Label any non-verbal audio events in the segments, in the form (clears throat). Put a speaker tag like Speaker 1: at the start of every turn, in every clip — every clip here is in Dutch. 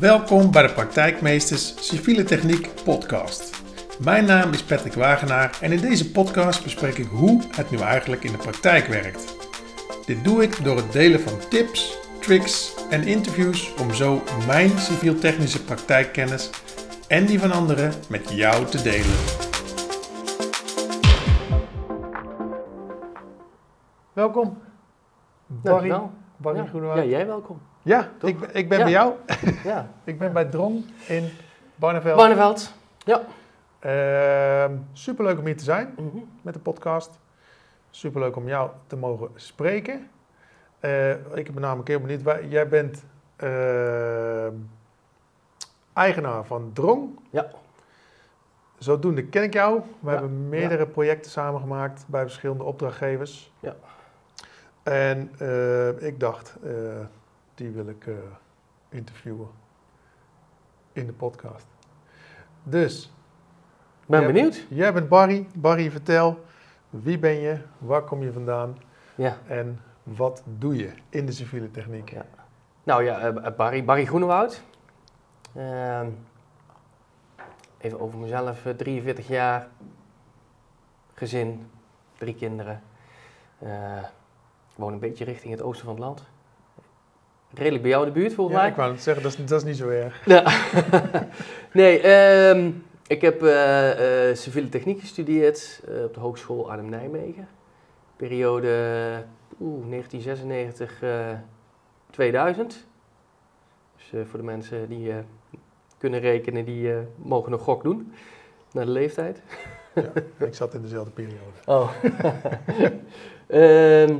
Speaker 1: Welkom bij de Praktijkmeesters Civiele Techniek podcast. Mijn naam is Patrick Wagenaar en in deze podcast bespreek ik hoe het nu eigenlijk in de praktijk werkt. Dit doe ik door het delen van tips, tricks en interviews om zo mijn civiel-technische praktijkkennis en die van anderen met jou te delen. Welkom, Barry.
Speaker 2: Dankjewel.
Speaker 1: Barry
Speaker 2: ja.
Speaker 1: Groenewoud.
Speaker 2: Ja, jij welkom.
Speaker 1: Ja,
Speaker 2: Toch?
Speaker 1: ik, ben- ik ben
Speaker 2: Ja.
Speaker 1: bij jou. (laughs)
Speaker 2: Ja.
Speaker 1: Ik ben bij Drong in Barneveld.
Speaker 2: Barneveld. Ja.
Speaker 1: Ehm, superleuk om hier te zijn
Speaker 2: Mhm.
Speaker 1: met de podcast. Superleuk om jou te mogen spreken. Eh, ik ben namelijk heel benieuwd. wij- Jij bent ehm, eigenaar van Drong.
Speaker 2: Ja.
Speaker 1: Zodoende ken ik jou. We
Speaker 2: Ja,
Speaker 1: hebben meerdere projecten samengemaakt bij verschillende opdrachtgevers.
Speaker 2: Ja.
Speaker 1: En eh, ik dacht, eh, die wil ik eh, interviewen in de podcast. Dus,
Speaker 2: Ben
Speaker 1: Ja.
Speaker 2: benieuwd.
Speaker 1: Jij bent Barry. Barry, vertel. Wie ben je? Waar kom je vandaan?
Speaker 2: Ja.
Speaker 1: En wat doe je in de civiele techniek?
Speaker 2: Ja. Nou ja, Barry, Barry Groenewoud. Ehm, even over mezelf. eh, 43 jaar. Gezin. Drie kinderen. Ik woon een beetje richting het oosten van het land. Redelijk bij jou in de buurt volgens
Speaker 1: Ja,
Speaker 2: mij.
Speaker 1: ik wou het zeggen, dat is, dat is niet zo erg.
Speaker 2: Ja. (laughs) nee, ehm, ik heb eh, eh, civiele techniek gestudeerd eh, op de Hogeschool Arnhem-Nijmegen. Periode oeh, 1996 eh 2000. Dus voor de mensen die kunnen rekenen, die mogen nog gok doen. Naar de leeftijd.
Speaker 1: Ja, ik zat in dezelfde periode. (laughs)
Speaker 2: Oh. (laughs) Ehm,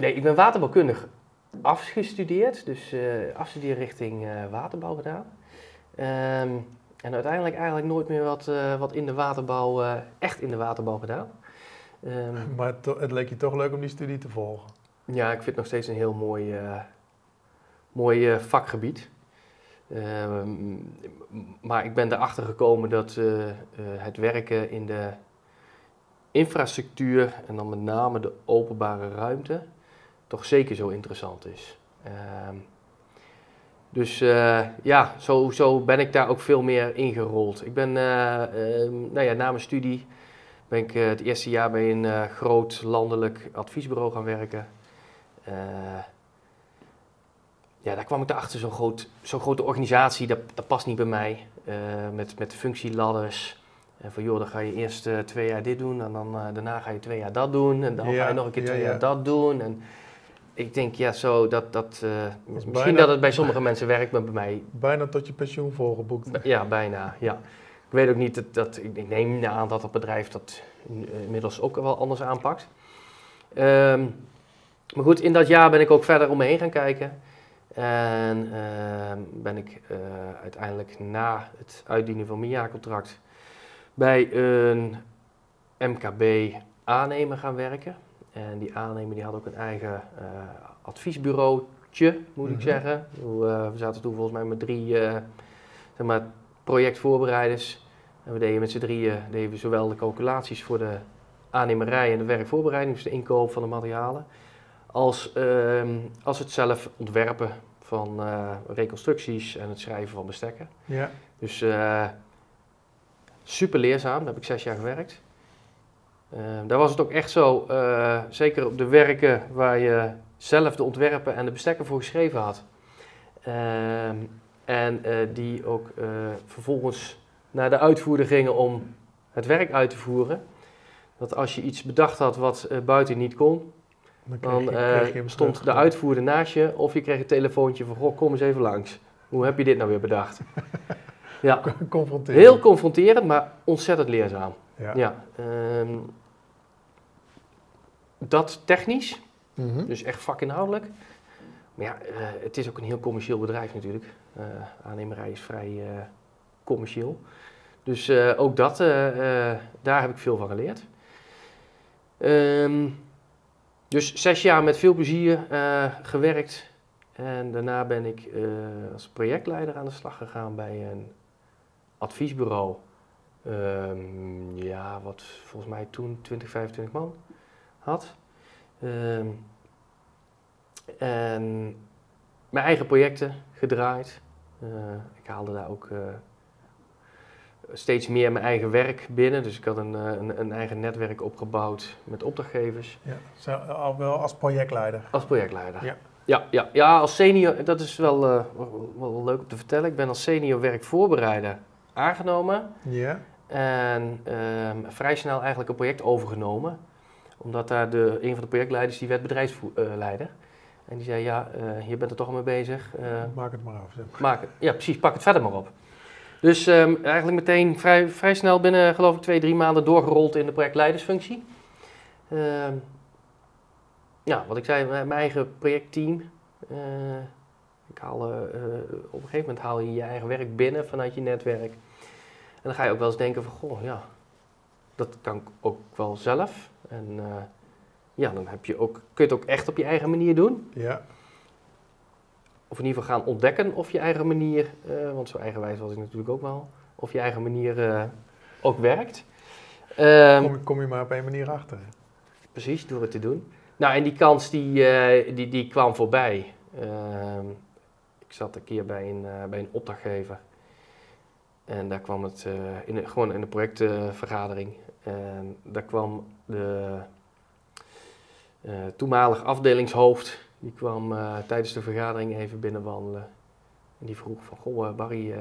Speaker 2: nee, ik ben waterbouwkundig afgestudeerd, dus eh afstudeerrichting eh waterbouw gedaan. Ehm, en uiteindelijk eigenlijk nooit meer wat, eh, wat in de waterbouw, echt in de waterbouw gedaan. Ehm, (laughs)
Speaker 1: Maar het leek je toch leuk om die studie te volgen.
Speaker 2: ja, ik vind het nog steeds een heel mooi, mooi vakgebied. Ehm, maar ik ben erachter gekomen dat het werken in de infrastructuur en dan met name de openbare ruimte toch zeker zo interessant is. Ehm, dus eh, ja, zo, zo ben ik daar ook veel meer ingerold. Ik ben, eh, ehm, nou ja, na mijn studie ben ik eh, het eerste jaar bij een groot landelijk adviesbureau gaan werken. Ja, daar kwam ik erachter, zo'n groot, zo'n grote organisatie, dat, dat past niet bij mij. Met, met functieladders. En van joh, dan ga je eerst twee jaar dit doen en dan, daarna ga je twee jaar dat doen. En dan
Speaker 1: Ja,
Speaker 2: ga je nog een keer
Speaker 1: ja,
Speaker 2: twee
Speaker 1: ja.
Speaker 2: jaar dat doen. En ik denk, ja, zo, dat, dat, eh, misschien
Speaker 1: bijna-
Speaker 2: dat het bij sommige mensen werkt, maar bij mij
Speaker 1: Bijna tot je pensioen volgeboekt.
Speaker 2: Ja, bijna, ja. Ik weet ook niet, dat, dat, ik neem aan dat het bedrijf dat eh, inmiddels ook wel anders aanpakt. Ehm, maar goed, in dat jaar ben ik ook verder om me heen gaan kijken. En ehm, ben ik eh, uiteindelijk na het uitdienen van mijn jaarcontract bij een MKB-aannemer gaan werken. En die aannemer die had ook een eigen eh, adviesbureautje, moet ik
Speaker 1: Mhm.
Speaker 2: zeggen. Ik eh, we zaten toen volgens mij met drie eh, zeg maar, projectvoorbereiders. En we deden met z'n drieën deden we zowel de calculaties voor de aannemerij en de werkvoorbereiding, dus de inkoop van de materialen, als, ehm, als het zelf ontwerpen van reconstructies en het schrijven van bestekken.
Speaker 1: Ja.
Speaker 2: Dus super leerzaam, daar heb ik zes jaar gewerkt. Eh, daar was het ook echt zo, eh, zeker op de werken waar je zelf de ontwerpen en de bestekken voor geschreven had. Ehm, en eh, die ook eh, vervolgens naar de uitvoerder gingen om het werk uit te voeren. Dat als je iets bedacht had wat buiten niet kon,
Speaker 1: Dan,
Speaker 2: stond
Speaker 1: terug.
Speaker 2: de uitvoerder naast je of je kreeg een telefoontje van, goh, kom eens even langs. Hoe heb je dit nou weer bedacht? (laughs) ja, heel confronterend, maar ontzettend leerzaam.
Speaker 1: Ja.
Speaker 2: Ja, ehm, dat technisch,
Speaker 1: Mhm.
Speaker 2: dus echt vakinhoudelijk. Maar ja, eh, het is ook een heel commercieel bedrijf natuurlijk. Eh aannemerij is vrij eh, commercieel. Dus ook dat, daar heb ik veel van geleerd. Ehm, dus zes jaar met veel plezier gewerkt. En daarna ben ik als projectleider aan de slag gegaan bij een adviesbureau. Ehm, ja, wat volgens mij toen 20, 25 man had. Ehm, en mijn eigen projecten gedraaid. Eh, ik haalde daar ook eh, steeds meer mijn eigen werk binnen. Dus ik had een, eh, een, een eigen netwerk opgebouwd met opdrachtgevers.
Speaker 1: Ja, zo, al wel als projectleider.
Speaker 2: Als projectleider.
Speaker 1: Ja.
Speaker 2: Ja, ja, ja, als senior, dat is wel, wel, wel leuk om te vertellen. Ik ben als senior werkvoorbereider aangenomen.
Speaker 1: Ja,
Speaker 2: En ehm, vrij snel eigenlijk een project overgenomen. Omdat daar de, een van de projectleiders, die werd bedrijfsleider. En die zei, ja, eh, je bent er toch al mee bezig. eh,
Speaker 1: maak het maar af. zeg maar.
Speaker 2: maak, ja, precies, pak het verder maar op. Dus ehm, eigenlijk meteen vrij, vrij snel binnen, geloof ik, twee, drie maanden doorgerold in de projectleidersfunctie. Ehm, ja, wat ik zei, mijn eigen projectteam. Eh, ik haal, op een gegeven moment haal je je eigen werk binnen vanuit je netwerk. En dan ga je ook wel eens denken van, goh, ja, dat kan ik ook wel zelf. En eh, ja, dan heb je ook, kun je het ook echt op je eigen manier doen
Speaker 1: Ja,
Speaker 2: of in ieder geval gaan ontdekken of je eigen manier, eh, want zo eigenwijs was ik natuurlijk ook wel, of je eigen manier eh, ook werkt. Ehm,
Speaker 1: kom, je- kom je maar op een manier achter.
Speaker 2: precies, door het te doen. Nou, en die kans die, die, die kwam voorbij. Ehm, ik zat een keer bij een, bij een opdrachtgever. En daar kwam het, in gewoon in de projectvergadering. En daar kwam de eh, toenmalig afdelingshoofd, die kwam eh, tijdens de vergadering even binnenwandelen. En die vroeg van, goh eh, Barry,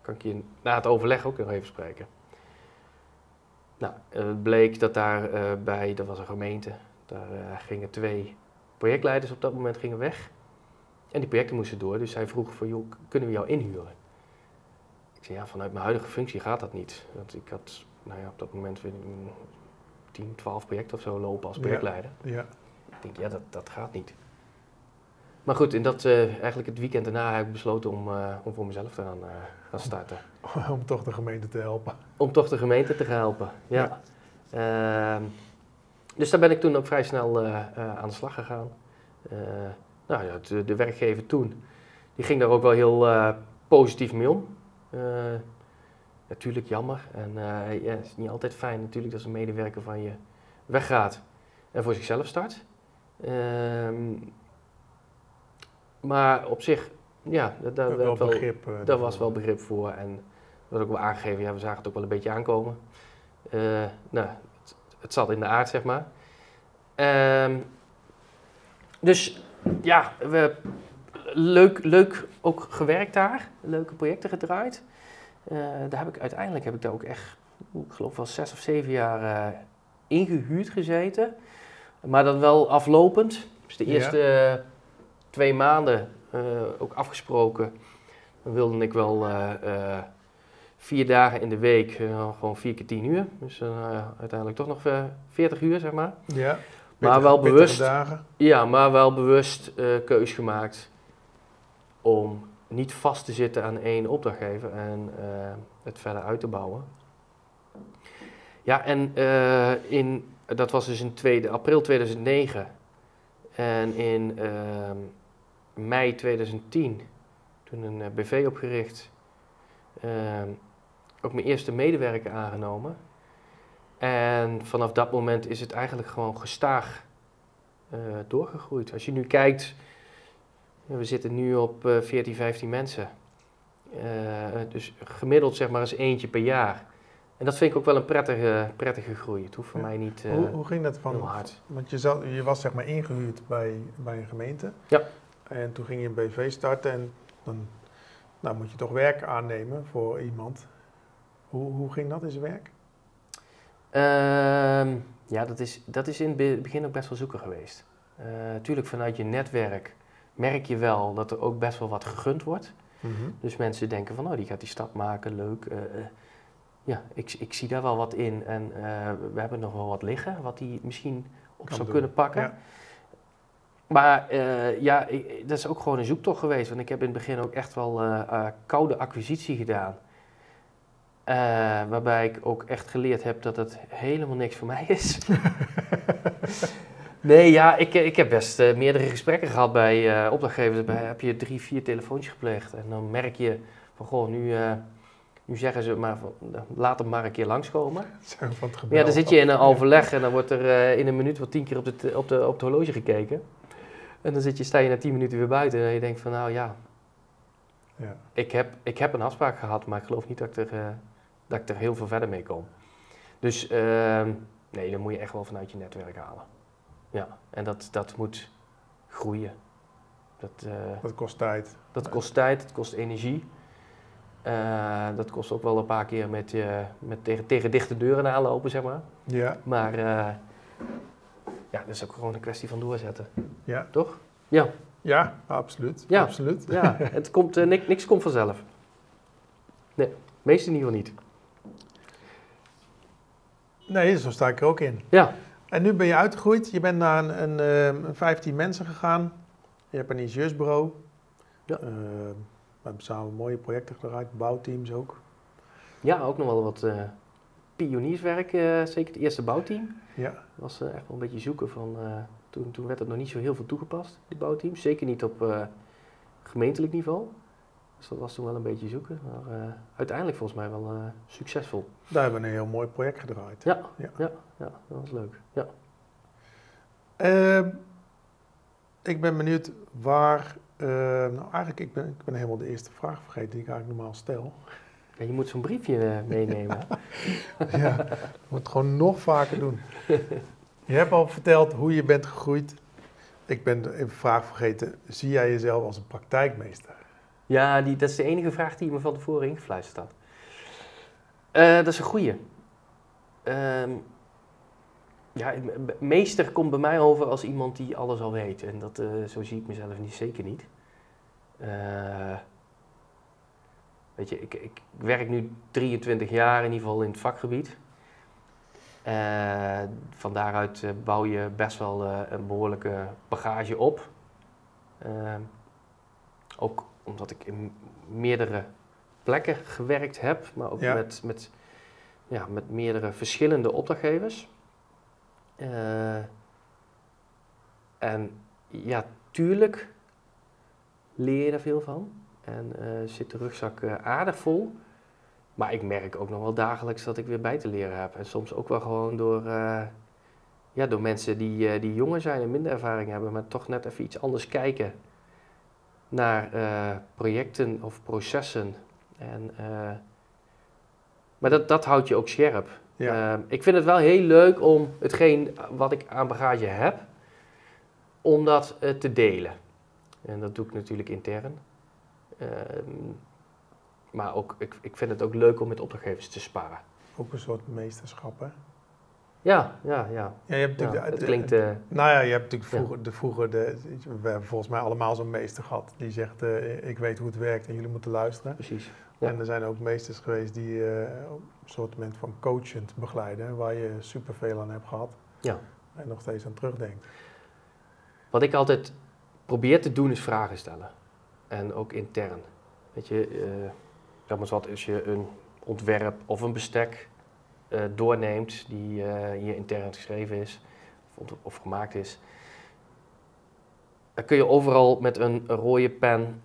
Speaker 2: kan ik je na het overleg ook nog even spreken? Nou, het bleek dat daar bij, dat was een gemeente, daar gingen twee projectleiders op dat moment gingen weg. En die projecten moesten door, dus hij vroeg van, joh, kunnen we jou inhuren? Ik zei, ja, vanuit mijn huidige functie gaat dat niet. Want ik had, nou ja, op dat moment een 10, 12 projecten of zo lopen als
Speaker 1: Ja.
Speaker 2: projectleider.
Speaker 1: Ja,
Speaker 2: Ik denk, ja, dat, dat gaat niet. Maar goed, in dat, eh, eigenlijk het weekend daarna heb ik besloten om, eh, om voor mezelf te gaan, eh, gaan starten. (laughs)
Speaker 1: om toch de gemeente te helpen.
Speaker 2: Om toch de gemeente te gaan helpen. Ja. Ehm, dus daar ben ik toen ook vrij snel aan de slag gegaan. Nou ja, de, de werkgever toen, die ging daar ook wel heel positief mee om. Natuurlijk jammer. En eh, ja, het is niet altijd fijn natuurlijk dat een medewerker van je weggaat en voor zichzelf start. Ehm, maar op zich, ja, dat, dat,
Speaker 1: wel
Speaker 2: werd wel,
Speaker 1: begrip. eh,
Speaker 2: daar was wel begrip voor. En werd ook wel aangegeven, ja, we zagen het ook wel een beetje aankomen. Eh, nou, het, het zat in de aard, zeg maar. Ehm, dus ja, we, leuk, leuk ook gewerkt daar. Leuke projecten gedraaid. Eh, daar heb ik uiteindelijk heb ik daar ook echt, ik geloof wel zes of zeven jaar eh, ingehuurd gezeten. Maar dan wel aflopend. Dus de eerste eh, twee maanden ook afgesproken. Dan wilde ik wel vier dagen in de week, gewoon vier keer tien uur. Dus uiteindelijk toch nog 40 uur, zeg maar.
Speaker 1: Ja,
Speaker 2: Maar wel bewust.
Speaker 1: dagen.
Speaker 2: Ja, maar wel bewust keus gemaakt om niet vast te zitten aan één opdrachtgever en eh, het verder uit te bouwen. Ja, en eh, in, dat was dus in tweede, april 2009 en in ehm, mei 2010 toen een eh, BV opgericht, ehm, ook mijn eerste medewerker aangenomen. En vanaf dat moment is het eigenlijk gewoon gestaag doorgegroeid. Als je nu kijkt, we zitten nu op eh 14, 15 mensen. Eh, dus gemiddeld zeg maar eens eentje per jaar. En dat vind ik ook wel een prettige, prettige groei. Het hoeft voor
Speaker 1: Ja.
Speaker 2: mij niet eh,
Speaker 1: hoe, hoe ging dat van?
Speaker 2: hard.
Speaker 1: Want je, zat, je was zeg maar ingehuurd bij, bij een gemeente.
Speaker 2: Ja.
Speaker 1: En toen ging je een BV starten en dan nou, moet je toch werk aannemen voor iemand. Hoe, hoe ging dat in zijn werk?
Speaker 2: Ehm, ja, dat is, dat is in het be- begin ook best wel zoeken geweest. Natuurlijk vanuit je netwerk merk je wel dat er ook best wel wat gegund wordt. Dus mensen denken van, oh, die gaat die stap maken, leuk. eh, eh, ja, ik, ik zie daar wel wat in en eh, we hebben nog wel wat liggen, wat die misschien op
Speaker 1: Kan
Speaker 2: zou
Speaker 1: doen,
Speaker 2: kunnen pakken.
Speaker 1: ja.
Speaker 2: Maar ja, ik- dat is ook gewoon een zoektocht geweest, want ik heb in het begin ook echt wel koude acquisitie gedaan. Waarbij ik ook echt geleerd heb dat het helemaal niks voor mij is. (laughs) nee, ja, ik, ik heb best eh, meerdere gesprekken gehad bij eh, opdrachtgevers. Bij, heb je drie, vier telefoontjes gepleegd. En dan merk je van, goh, nu, eh, nu zeggen ze maar van, eh, laat hem maar een keer langskomen. (laughs)
Speaker 1: Zo van het gebel.
Speaker 2: ja, dan zit je in een overleg en dan wordt er eh, in een minuut wel tien keer op, de, op, de, op het horloge gekeken. En dan zit je, sta je na 10 minuten weer buiten en je denkt van nou ja,
Speaker 1: Ja.
Speaker 2: ik heb, ik heb een afspraak gehad, maar ik geloof niet dat ik er, eh, dat ik er heel veel verder mee kom. Dus ehm, nee, dan moet je echt wel vanuit je netwerk halen. Ja, en dat, dat moet groeien. Dat, eh,
Speaker 1: Dat kost tijd.
Speaker 2: dat kost tijd, het kost energie. Eh, dat kost ook wel een paar keer met, je met tegen, tegen dichte deuren aanlopen, zeg maar.
Speaker 1: Ja,
Speaker 2: Maar eh, ja, dat is ook gewoon een kwestie van doorzetten,
Speaker 1: ja.
Speaker 2: toch? Ja,
Speaker 1: Ja, absoluut.
Speaker 2: Ja.
Speaker 1: absoluut.
Speaker 2: ja het komt, eh, niks, niks komt vanzelf. Nee, meest in ieder geval niet.
Speaker 1: Nee, zo sta ik er ook in.
Speaker 2: Ja,
Speaker 1: En nu ben je uitgegroeid. Je bent naar een, een, eh, een 15 mensen gegaan. Je hebt een ingenieursbureau.
Speaker 2: Ja.
Speaker 1: Eh, we hebben samen mooie projecten gedraaid, bouwteams ook.
Speaker 2: ja ook nog wel wat eh, pionierswerk, eh, zeker het eerste bouwteam.
Speaker 1: Ja,
Speaker 2: was eh, echt wel een beetje zoeken van, eh, toen, toen werd het nog niet zo heel veel toegepast, die bouwteams. Zeker niet op eh, gemeentelijk niveau. Dus dat was toen wel een beetje zoeken, maar eh, uiteindelijk volgens mij wel eh, succesvol.
Speaker 1: daar hebben we een heel mooi project gedraaid.
Speaker 2: Ja,
Speaker 1: Ja.
Speaker 2: ja. Ja, dat was leuk. Ja.
Speaker 1: Ehm, ik ben benieuwd waar. eh, nou, eigenlijk, ik ben, ik ben helemaal de eerste vraag vergeten die ik eigenlijk normaal stel.
Speaker 2: Ja, je moet zo'n briefje eh, (laughs) meenemen.
Speaker 1: ja, ik moet het gewoon nog vaker doen. Je hebt al verteld hoe je bent gegroeid. Ik ben de een vraag vergeten. Zie jij jezelf als een praktijkmeester?
Speaker 2: Ja, die, dat is de enige vraag die me van tevoren ingefluisterd had. Eh, dat is een goeie. Ehm, ja, me- me- meester komt bij mij over als iemand die alles al weet. En dat, eh, zo zie ik mezelf niet, zeker niet. Eh, weet je, ik, ik werk nu 23 jaar in ieder geval in het vakgebied. Eh, van daaruit bouw je best wel een behoorlijke bagage op. Ehm, ook omdat ik in meerdere plekken gewerkt heb, maar ook
Speaker 1: Ja.
Speaker 2: met, met, ja, met meerdere verschillende opdrachtgevers. Eh, en ja, tuurlijk leer je er veel van. En eh, zit de rugzak eh, aardig vol. Maar ik merk ook nog wel dagelijks dat ik weer bij te leren heb. En soms ook wel gewoon door, ja, door mensen die, die jonger zijn en minder ervaring hebben, maar toch net even iets anders kijken naar eh, projecten of processen. En, eh, maar dat, dat houdt je ook scherp.
Speaker 1: Ja,
Speaker 2: Eh, ik vind het wel heel leuk om hetgeen wat ik aan bagage heb, om dat te delen. En dat doe ik natuurlijk intern. Ehm, maar ook, ik, ik vind het ook leuk om met opdrachtgevers te sparren.
Speaker 1: ook een soort meesterschap, hè?
Speaker 2: Ja, ja, ja.
Speaker 1: Ja, je hebt
Speaker 2: ja
Speaker 1: natuurlijk de-
Speaker 2: het klinkt... eh,
Speaker 1: Nou ja, je hebt natuurlijk
Speaker 2: Ja.
Speaker 1: vroeger, de, vroeger de, we hebben volgens mij allemaal zo'n meester gehad. Die zegt, eh, ik weet hoe het werkt en jullie moeten luisteren.
Speaker 2: precies. Ja.
Speaker 1: En er zijn ook meesters geweest die eh, een soort van coachend begeleiden, waar je superveel aan hebt gehad.
Speaker 2: Ja.
Speaker 1: En nog steeds aan terugdenkt.
Speaker 2: Wat ik altijd probeer te doen is vragen stellen. En ook intern. Weet je, zeg maar eens wat, als je een ontwerp of een bestek eh, doorneemt die eh, hier intern geschreven is of, of gemaakt is, dan kun je overal met een rode pen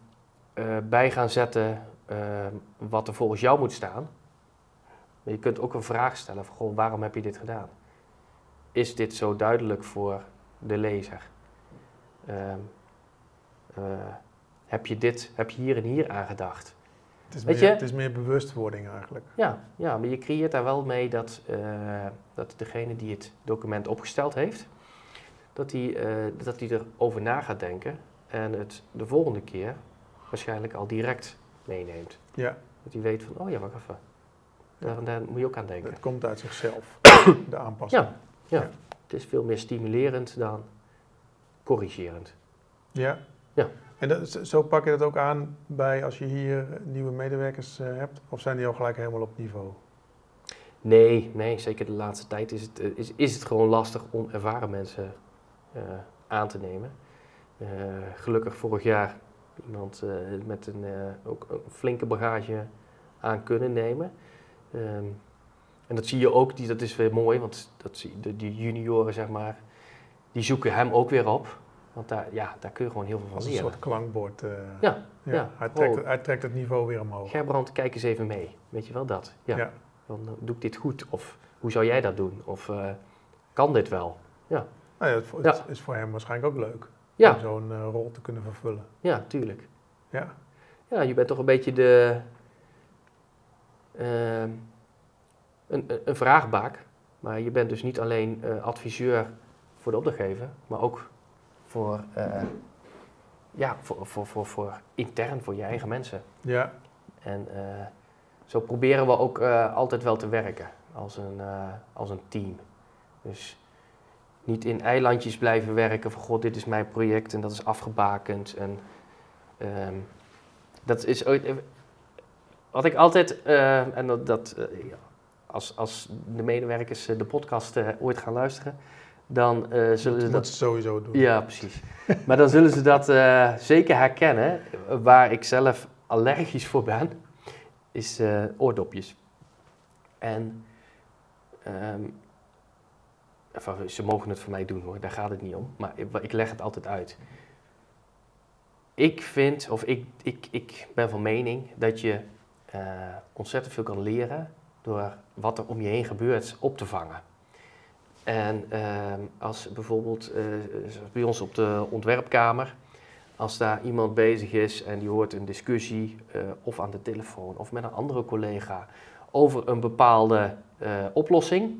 Speaker 2: eh, bij gaan zetten wat er volgens jou moet staan. Maar je kunt ook een vraag stellen van, goh, waarom heb je dit gedaan? Is dit zo duidelijk voor de lezer? Ehm, eh, heb je dit, heb je hier en hier aan gedacht?
Speaker 1: Het is,
Speaker 2: Weet
Speaker 1: meer,
Speaker 2: je?
Speaker 1: het is meer bewustwording eigenlijk.
Speaker 2: Ja, ja, maar je creëert daar wel mee dat, eh, dat degene die het document opgesteld heeft, dat die, eh, dat die erover na gaat denken en het de volgende keer waarschijnlijk al direct meeneemt.
Speaker 1: Ja,
Speaker 2: Dat hij weet van, oh ja, wacht even, daar, daar moet je ook aan denken.
Speaker 1: het komt uit zichzelf, (coughs) de aanpassing.
Speaker 2: Ja, ja, het is veel meer stimulerend dan corrigerend.
Speaker 1: Ja.
Speaker 2: Ja.
Speaker 1: En dat, zo- pak je dat ook aan bij als je hier nieuwe medewerkers eh, hebt? Of zijn die al gelijk helemaal op niveau?
Speaker 2: Nee, nee, zeker de laatste tijd is het, eh, is, is het gewoon lastig om ervaren mensen eh, aan te nemen. Eh, gelukkig vorig jaar iemand eh, met een, eh, ook een flinke bagage aan kunnen nemen. Ehm, en dat zie je ook, die, dat is weer mooi, want dat zie, de, die junioren, zeg maar, die zoeken hem ook weer op. Want daar, ja, daar kun je gewoon heel veel van
Speaker 1: Als een
Speaker 2: leren.
Speaker 1: soort klankbord. eh,
Speaker 2: Ja, ja.
Speaker 1: Hij, trekt
Speaker 2: Oh.
Speaker 1: het, hij trekt het niveau weer omhoog.
Speaker 2: Gerbrand, kijk eens even mee. Weet je wel dat? Ja.
Speaker 1: Ja.
Speaker 2: Van, eh, doe ik dit goed? Of hoe zou jij dat doen? Of eh, kan dit wel?
Speaker 1: Nou ja, het,
Speaker 2: Ja.
Speaker 1: het is voor hem waarschijnlijk ook leuk.
Speaker 2: Ja.
Speaker 1: om zo'n rol te kunnen vervullen.
Speaker 2: Ja, tuurlijk.
Speaker 1: Ja,
Speaker 2: Ja, je bent toch een beetje de. ehm, een, een, vraagbaak. Maar je bent dus niet alleen adviseur voor de opdrachtgever, maar ook voor, eh, ja, voor, voor, voor, voor intern, voor je eigen mensen.
Speaker 1: ja,
Speaker 2: En eh, zo proberen we ook eh, altijd wel te werken als een, als een team. Dus niet in eilandjes blijven werken van god, dit is mijn project en dat is afgebakend. En ehm, dat is ooit. Wat ik altijd, en dat, dat als, als de medewerkers de podcast ooit gaan luisteren, dan eh, zullen ze
Speaker 1: dat sowieso doen.
Speaker 2: ja, precies. maar dan zullen ze dat eh, zeker herkennen. Waar ik zelf allergisch voor ben, is eh, oordopjes. En ehm, enfin, ze mogen het voor mij doen hoor, daar gaat het niet om. Maar ik, ik leg het altijd uit. Ik vind, of ik, ik, ik ben van mening dat je ontzettend veel kan leren door wat er om je heen gebeurt op te vangen. En ehm, als bijvoorbeeld eh, bij ons op de ontwerpkamer, als daar iemand bezig is en die hoort een discussie eh, of aan de telefoon of met een andere collega over een bepaalde eh, oplossing,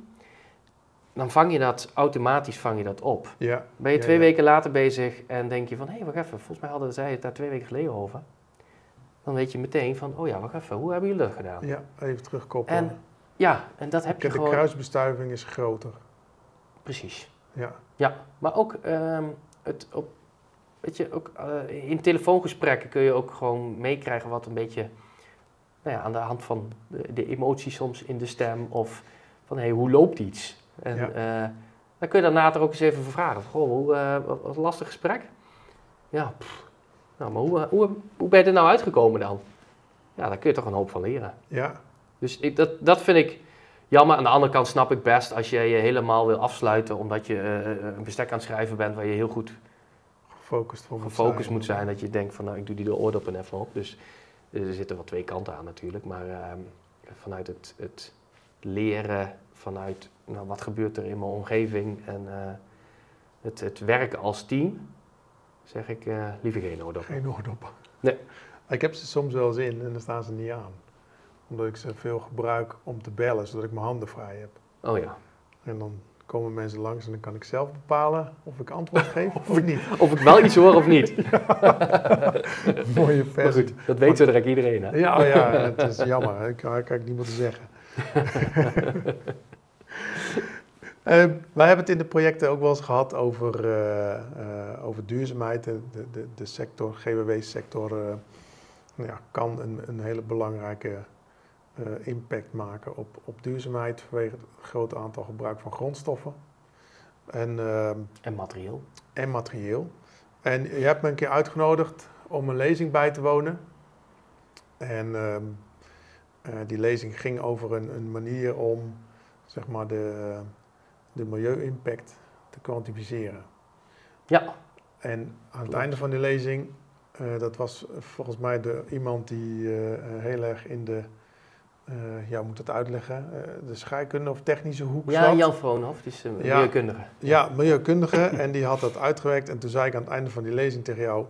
Speaker 2: dan vang je dat automatisch vang je dat op.
Speaker 1: Ja,
Speaker 2: Ben je twee
Speaker 1: ja.
Speaker 2: weken later bezig en denk je van hé, hey, wacht even, volgens mij hadden zij het daar twee weken geleden over. Dan weet je meteen van, oh ja, wacht even, hoe hebben jullie dat gedaan?
Speaker 1: ja, even terugkoppelen.
Speaker 2: En ja, en dat heb je
Speaker 1: de
Speaker 2: gewoon.
Speaker 1: kruisbestuiving is groter.
Speaker 2: Precies.
Speaker 1: Ja,
Speaker 2: Ja, maar ook, ehm, het op, weet je, ook eh, in telefoongesprekken kun je ook gewoon meekrijgen wat een beetje nou ja, aan de hand van de, de emotie soms in de stem of van hé, hey, hoe loopt iets? En
Speaker 1: Ja.
Speaker 2: eh, dan kun je daarna er ook eens even vragen. Goh, hoe, eh, wat, wat een lastig gesprek? Ja, pff. nou, maar hoe, hoe, hoe ben je er nou uitgekomen dan? Ja, daar kun je toch een hoop van leren.
Speaker 1: ja,
Speaker 2: Dus ik, dat, dat vind ik jammer. Aan de andere kant snap ik best als je je helemaal wil afsluiten omdat je eh, een bestek aan het schrijven bent waar je heel goed
Speaker 1: gefocust voor
Speaker 2: gefocust moet zijn. Dat je denkt van nou ik doe die de oordoppen even op. Dus eh, er zitten wel twee kanten aan natuurlijk. Maar ehm, vanuit het, het leren, vanuit nou, wat gebeurt er in mijn omgeving en eh, het, het werken als team, zeg ik eh, liever geen oordoppen.
Speaker 1: Geen oordoppen.
Speaker 2: Nee.
Speaker 1: Ik heb ze soms wel eens in en dan staan ze niet aan. Omdat ik ze veel gebruik om te bellen, zodat ik mijn handen vrij heb.
Speaker 2: Oh ja.
Speaker 1: En dan komen mensen langs en dan kan ik zelf bepalen of ik antwoord geef (laughs) of niet.
Speaker 2: Of ik wel iets hoor of niet. (laughs)
Speaker 1: Mooie
Speaker 2: Maar
Speaker 1: versie.
Speaker 2: goed, dat weet zo direct iedereen hè.
Speaker 1: Ja, ja, (laughs) het is jammer. Ik kan, ik meer te zeggen. Eh, wij hebben het in de projecten ook wel eens gehad over, eh, eh, over duurzaamheid. De, de, de, de sector, GWW-sector, eh, nou ja, kan een, een hele belangrijke eh, impact maken op, op duurzaamheid vanwege het grote aantal gebruik van grondstoffen en, ehm,
Speaker 2: En materieel.
Speaker 1: en materieel. En je hebt me een keer uitgenodigd om een lezing bij te wonen. En ehm, eh, die lezing ging over een, een manier om zeg maar, de, de milieu-impact te kwantificeren.
Speaker 2: Ja.
Speaker 1: En aan het einde van die lezing, eh, dat was volgens mij de, iemand die heel erg in de, eh, ja, hoe moet ik dat uitleggen, Eh, de scheikunde of technische hoek
Speaker 2: Ja,
Speaker 1: zat.
Speaker 2: Jan Vroonhoff, die is een
Speaker 1: Ja.
Speaker 2: milieukundige.
Speaker 1: Ja, milieukundige. en die had dat uitgewerkt. En toen zei ik aan het einde van die lezing tegen jou...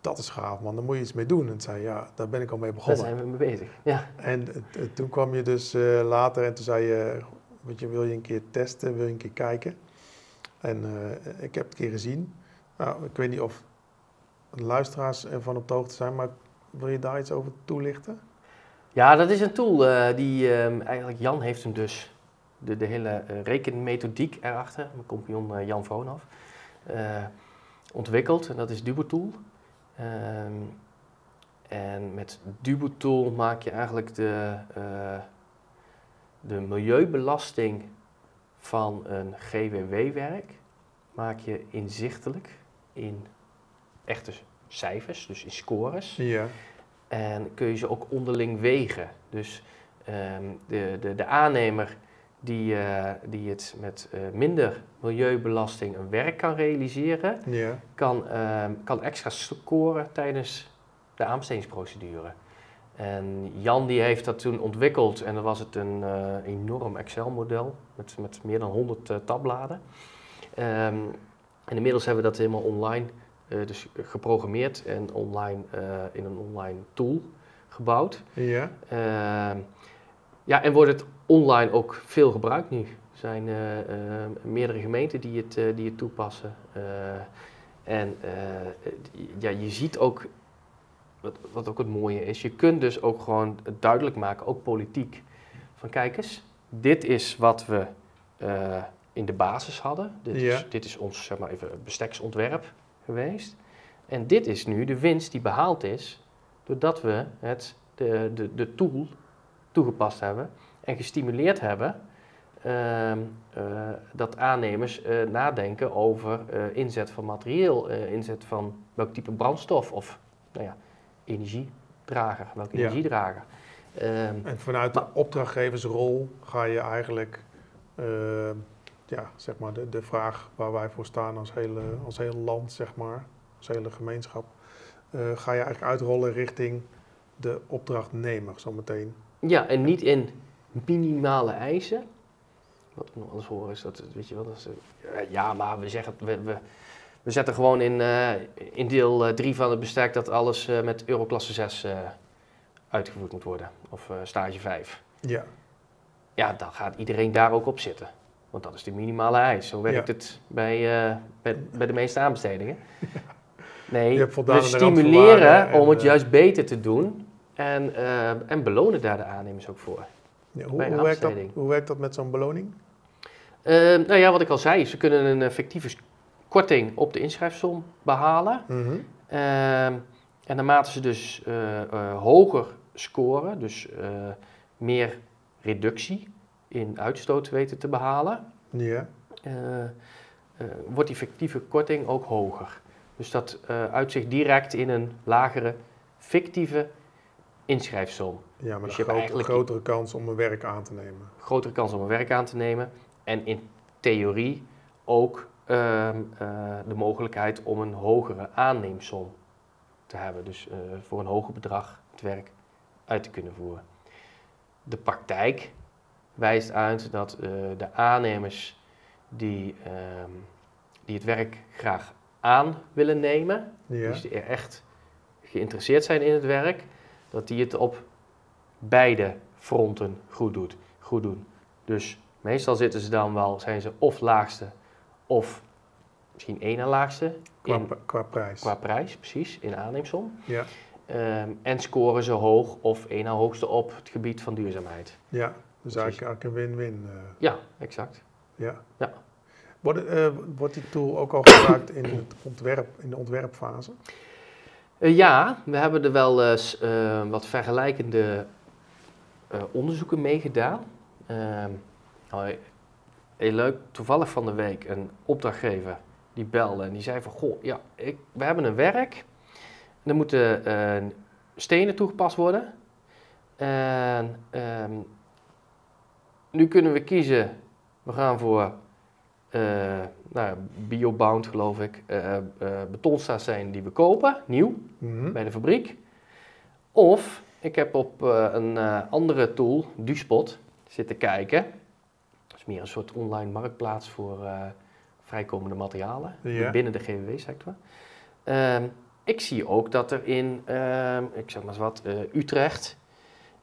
Speaker 1: Dat is gaaf, man. Daar moet je iets mee doen. En zei ja, daar ben ik al mee
Speaker 2: Daar
Speaker 1: begonnen.
Speaker 2: zijn we mee bezig. Ja.
Speaker 1: En eh, toen kwam je dus eh, later en toen zei je... Weet je, wil je een keer testen? Wil je een keer kijken? En eh, ik heb het een keer gezien. Nou, ik weet niet of luisteraars ervan op de hoogte zijn... maar wil je daar iets over toelichten?
Speaker 2: Ja, dat is een tool eh, die ehm, eigenlijk Jan heeft hem dus de, de hele eh, rekenmethodiek erachter, mijn compagnon eh, Jan Vroonhoff, ontwikkeld. En dat is Dubotool. Ehm en met Dubotool maak je eigenlijk de, de milieubelasting van een GWW-werk maak je inzichtelijk in echte cijfers, dus in scores.
Speaker 1: Ja.
Speaker 2: En kun je ze ook onderling wegen. Dus ehm, de, de, de aannemer die, eh, die het met eh, minder milieubelasting een werk kan realiseren,
Speaker 1: Ja.
Speaker 2: kan, ehm, kan extra scoren tijdens de aanbestedingsprocedure. En Jan die heeft dat toen ontwikkeld en dan was het een eh, enorm Excel-model met, met meer dan 100 eh, tabbladen. Ehm, En inmiddels hebben we dat helemaal online dus geprogrammeerd en online in een online tool gebouwd.
Speaker 1: Ja.
Speaker 2: Ehm, ja, en wordt het online ook veel gebruikt nu. Er zijn meerdere gemeenten die het, die het toepassen. en ja, je ziet ook wat, wat ook het mooie is, je kunt dus ook gewoon duidelijk maken, ook politiek, van kijk eens, dit is wat we uh, in de basis hadden. Dit, is, dit is ons zeg maar even besteksontwerp geweest. En dit is nu de winst die behaald is doordat we het, de, de, de tool toegepast hebben en gestimuleerd hebben uh, uh, dat aannemers uh, nadenken over inzet van materieel, inzet van welk type brandstof of nou ja, energiedrager, welke ja. energiedrager.
Speaker 1: Um, en vanuit de opdrachtgeversrol ga je eigenlijk uh, ja, zeg maar de, de vraag waar wij voor staan als hele, als hele land, zeg maar, als hele gemeenschap, uh, ga je eigenlijk uitrollen richting de opdrachtnemer zometeen.
Speaker 2: Ja, en niet in minimale eisen. Wat we nog alles horen is dat, weet je wel, dat is, ja, maar we zeggen, we, we, we zetten gewoon in, uh, in deel 3 van het bestek dat alles uh, met Euroklasse 6 uh, uitgevoerd moet worden. Of stage 5.
Speaker 1: Ja.
Speaker 2: Ja, dan gaat iedereen daar ook op zitten. Want dat is de minimale eis. Zo werkt ja. het bij, bij, bij, de meeste aanbestedingen. (laughs) Nee, we stimuleren om het juist beter te doen. En, en belonen daar de aannemers ook voor.
Speaker 1: Ja, hoe, hoe, werkt dat, hoe werkt dat met zo'n beloning?
Speaker 2: nou ja, wat ik al zei, ze kunnen een fictieve korting op de inschrijfsom behalen.
Speaker 1: Mhm.
Speaker 2: Ehm, en naarmate ze dus hoger scoren, dus meer reductie in uitstoot weten te behalen,
Speaker 1: ja.
Speaker 2: wordt die fictieve korting ook hoger. Dus dat uitzicht direct in een lagere fictieve inschrijfsom.
Speaker 1: Ja, maar dus je hebt een grotere kans om een werk aan te nemen.
Speaker 2: Grotere kans om een werk aan te nemen. En in theorie ook Ehm, eh, de mogelijkheid om een hogere aanneemsom te hebben. Dus uh, voor een hoger bedrag het werk uit te kunnen voeren. De praktijk wijst uit dat uh, de aannemers die, ehm, die het werk graag aan willen nemen, ja. dus die er echt geïnteresseerd zijn in het werk, dat die het op beide fronten goed, doet, goed doen. Dus meestal zitten ze dan wel, zijn ze of laagste of misschien één na laagste.
Speaker 1: Qua, in, qua prijs.
Speaker 2: Qua prijs, precies, in aanneemsom.
Speaker 1: Ja.
Speaker 2: Um, en scoren ze hoog of één na hoogste op het gebied van duurzaamheid.
Speaker 1: Ja, dus eigenlijk een win-win. Uh.
Speaker 2: Ja, exact.
Speaker 1: Ja.
Speaker 2: ja.
Speaker 1: Wordt, uh, wordt die tool ook al gebruikt in, het ontwerp, in de ontwerpfase?
Speaker 2: Uh, ja, we hebben er wel eens wat vergelijkende onderzoeken mee gedaan. Ehm, nou, heel leuk, toevallig van de week een opdrachtgever die belde en die zei van, goh, ja, ik, we hebben een werk. Er moeten uh, stenen toegepast worden. En um, nu kunnen we kiezen, we gaan voor uh, nou, biobound geloof ik, uh, uh, die we kopen, nieuw, mm -hmm. bij de fabriek. Of ik heb op een andere tool, Duspot, zitten kijken meer een soort online marktplaats voor vrijkomende materialen binnen de GWW-sector. Ehm, ik zie ook dat er in, uh, ik zeg maar eens wat, uh, Utrecht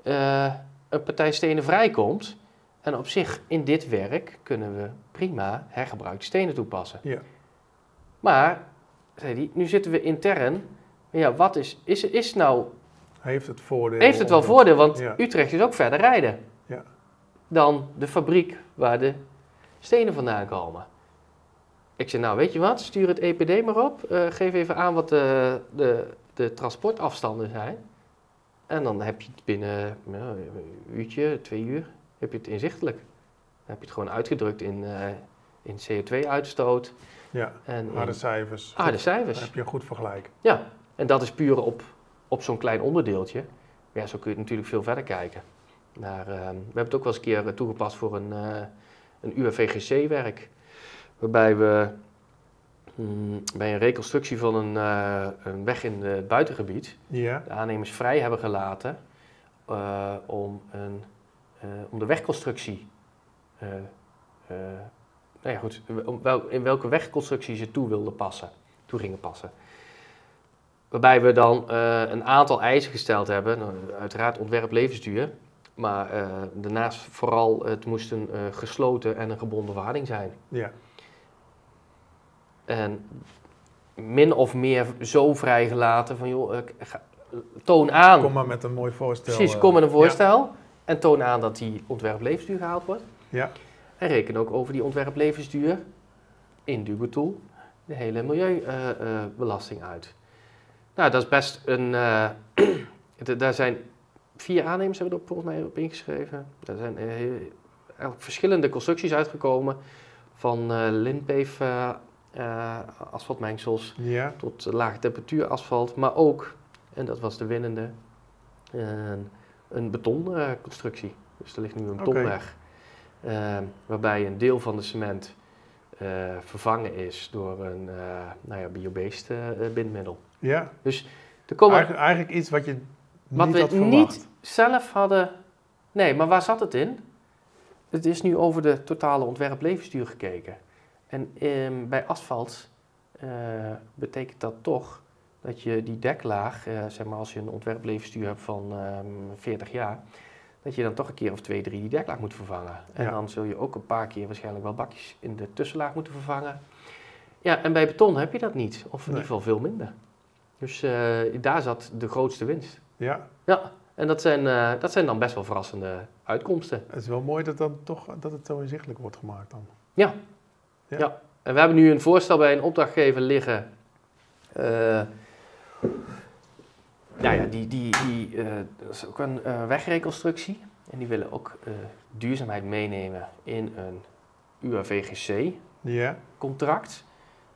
Speaker 2: uh, een partij stenen vrijkomt. En op zich, in dit werk kunnen we prima hergebruikte stenen toepassen.
Speaker 1: Ja.
Speaker 2: Maar, zei hij, nu zitten we intern. Ja, wat is, is, is nou...
Speaker 1: Heeft het voordeel?
Speaker 2: Heeft het wel voordeel, want Utrecht is ook verder rijden.
Speaker 1: Ja
Speaker 2: dan de fabriek waar de stenen vandaan komen. Ik zei, nou weet je wat, stuur het EPD maar op. Uh, geef even aan wat de, de, de, transportafstanden zijn. En dan heb je het binnen nou, een uurtje, twee uur, heb je het inzichtelijk. Dan heb je het gewoon uitgedrukt in, uh, in CO2-uitstoot.
Speaker 1: Ja, en harde cijfers.
Speaker 2: Harde cijfers.
Speaker 1: Dan heb je een goed vergelijk.
Speaker 2: Ja, en dat is puur op, op zo'n klein onderdeeltje. Ja, zo kun je natuurlijk veel verder kijken. Maar uh, we hebben het ook wel eens een keer eh, toegepast voor een, uh, een UAVGC-werk. Waarbij we mm, bij een reconstructie van een, uh, een weg in het buitengebied
Speaker 1: ja.
Speaker 2: de aannemers vrij hebben gelaten om, een, om de wegconstructie nou ja, goed, in welke wegconstructie ze toe wilden passen, toe gingen passen. Waarbij we dan een aantal eisen gesteld hebben, nou, uiteraard ontwerp levensduur, maar uh, daarnaast vooral het moest een uh, gesloten en een gebonden verhouding zijn.
Speaker 1: Ja.
Speaker 2: En min of meer zo vrijgelaten van joh, ga, toon aan.
Speaker 1: Kom maar met een mooi voorstel.
Speaker 2: Precies, kom met een voorstel ja. En toon aan dat die ontwerp levensduur gehaald wordt.
Speaker 1: Ja.
Speaker 2: En reken ook over die ontwerp levensduur in Dugotool de hele milieubelasting uit. Nou, dat is best een. (clears throat) Uh, daar zijn vier aannemers hebben er volgens mij op ingeschreven. Er zijn eigenlijk verschillende constructies uitgekomen. Van uh, Lindbeef asfaltmengsels
Speaker 1: ja.
Speaker 2: tot lage temperatuur asfalt. Maar ook, en dat was de winnende, een betonconstructie. dus er ligt nu een betonweg. Okay. waarbij een deel van de cement vervangen is door een nou ja, biobeest bindmiddel.
Speaker 1: Ja.
Speaker 2: Dus er komen
Speaker 1: eigenlijk, eigenlijk iets wat je niet
Speaker 2: wat
Speaker 1: had verwacht.
Speaker 2: niet zelf hadden. Nee, maar waar zat het in? Het is nu over de totale ontwerp levensduur gekeken. En ehm, bij asfalt betekent dat toch dat je die deklaag, uh, zeg maar als je een ontwerp levensduur hebt van um, 40 jaar, dat je dan toch een keer of twee, drie die deklaag moet vervangen. En
Speaker 1: Ja.
Speaker 2: dan zul je ook een paar keer waarschijnlijk wel bakjes in de tussenlaag moeten vervangen. Ja, en bij beton heb je dat niet, of in
Speaker 1: Nee.
Speaker 2: ieder geval veel minder. Dus eh, daar zat de grootste winst.
Speaker 1: Ja,
Speaker 2: Ja, en dat zijn, eh, dat zijn dan best wel verrassende uitkomsten.
Speaker 1: het is wel mooi dat, dan toch, dat het zo inzichtelijk wordt gemaakt dan.
Speaker 2: Ja.
Speaker 1: Ja.
Speaker 2: ja. En we hebben nu een voorstel bij een opdrachtgever liggen. Eh, nou ja, die, die, die, eh, dat is ook een eh, wegreconstructie. En die willen ook eh, duurzaamheid meenemen in een UAVGC-contract.
Speaker 1: Ja,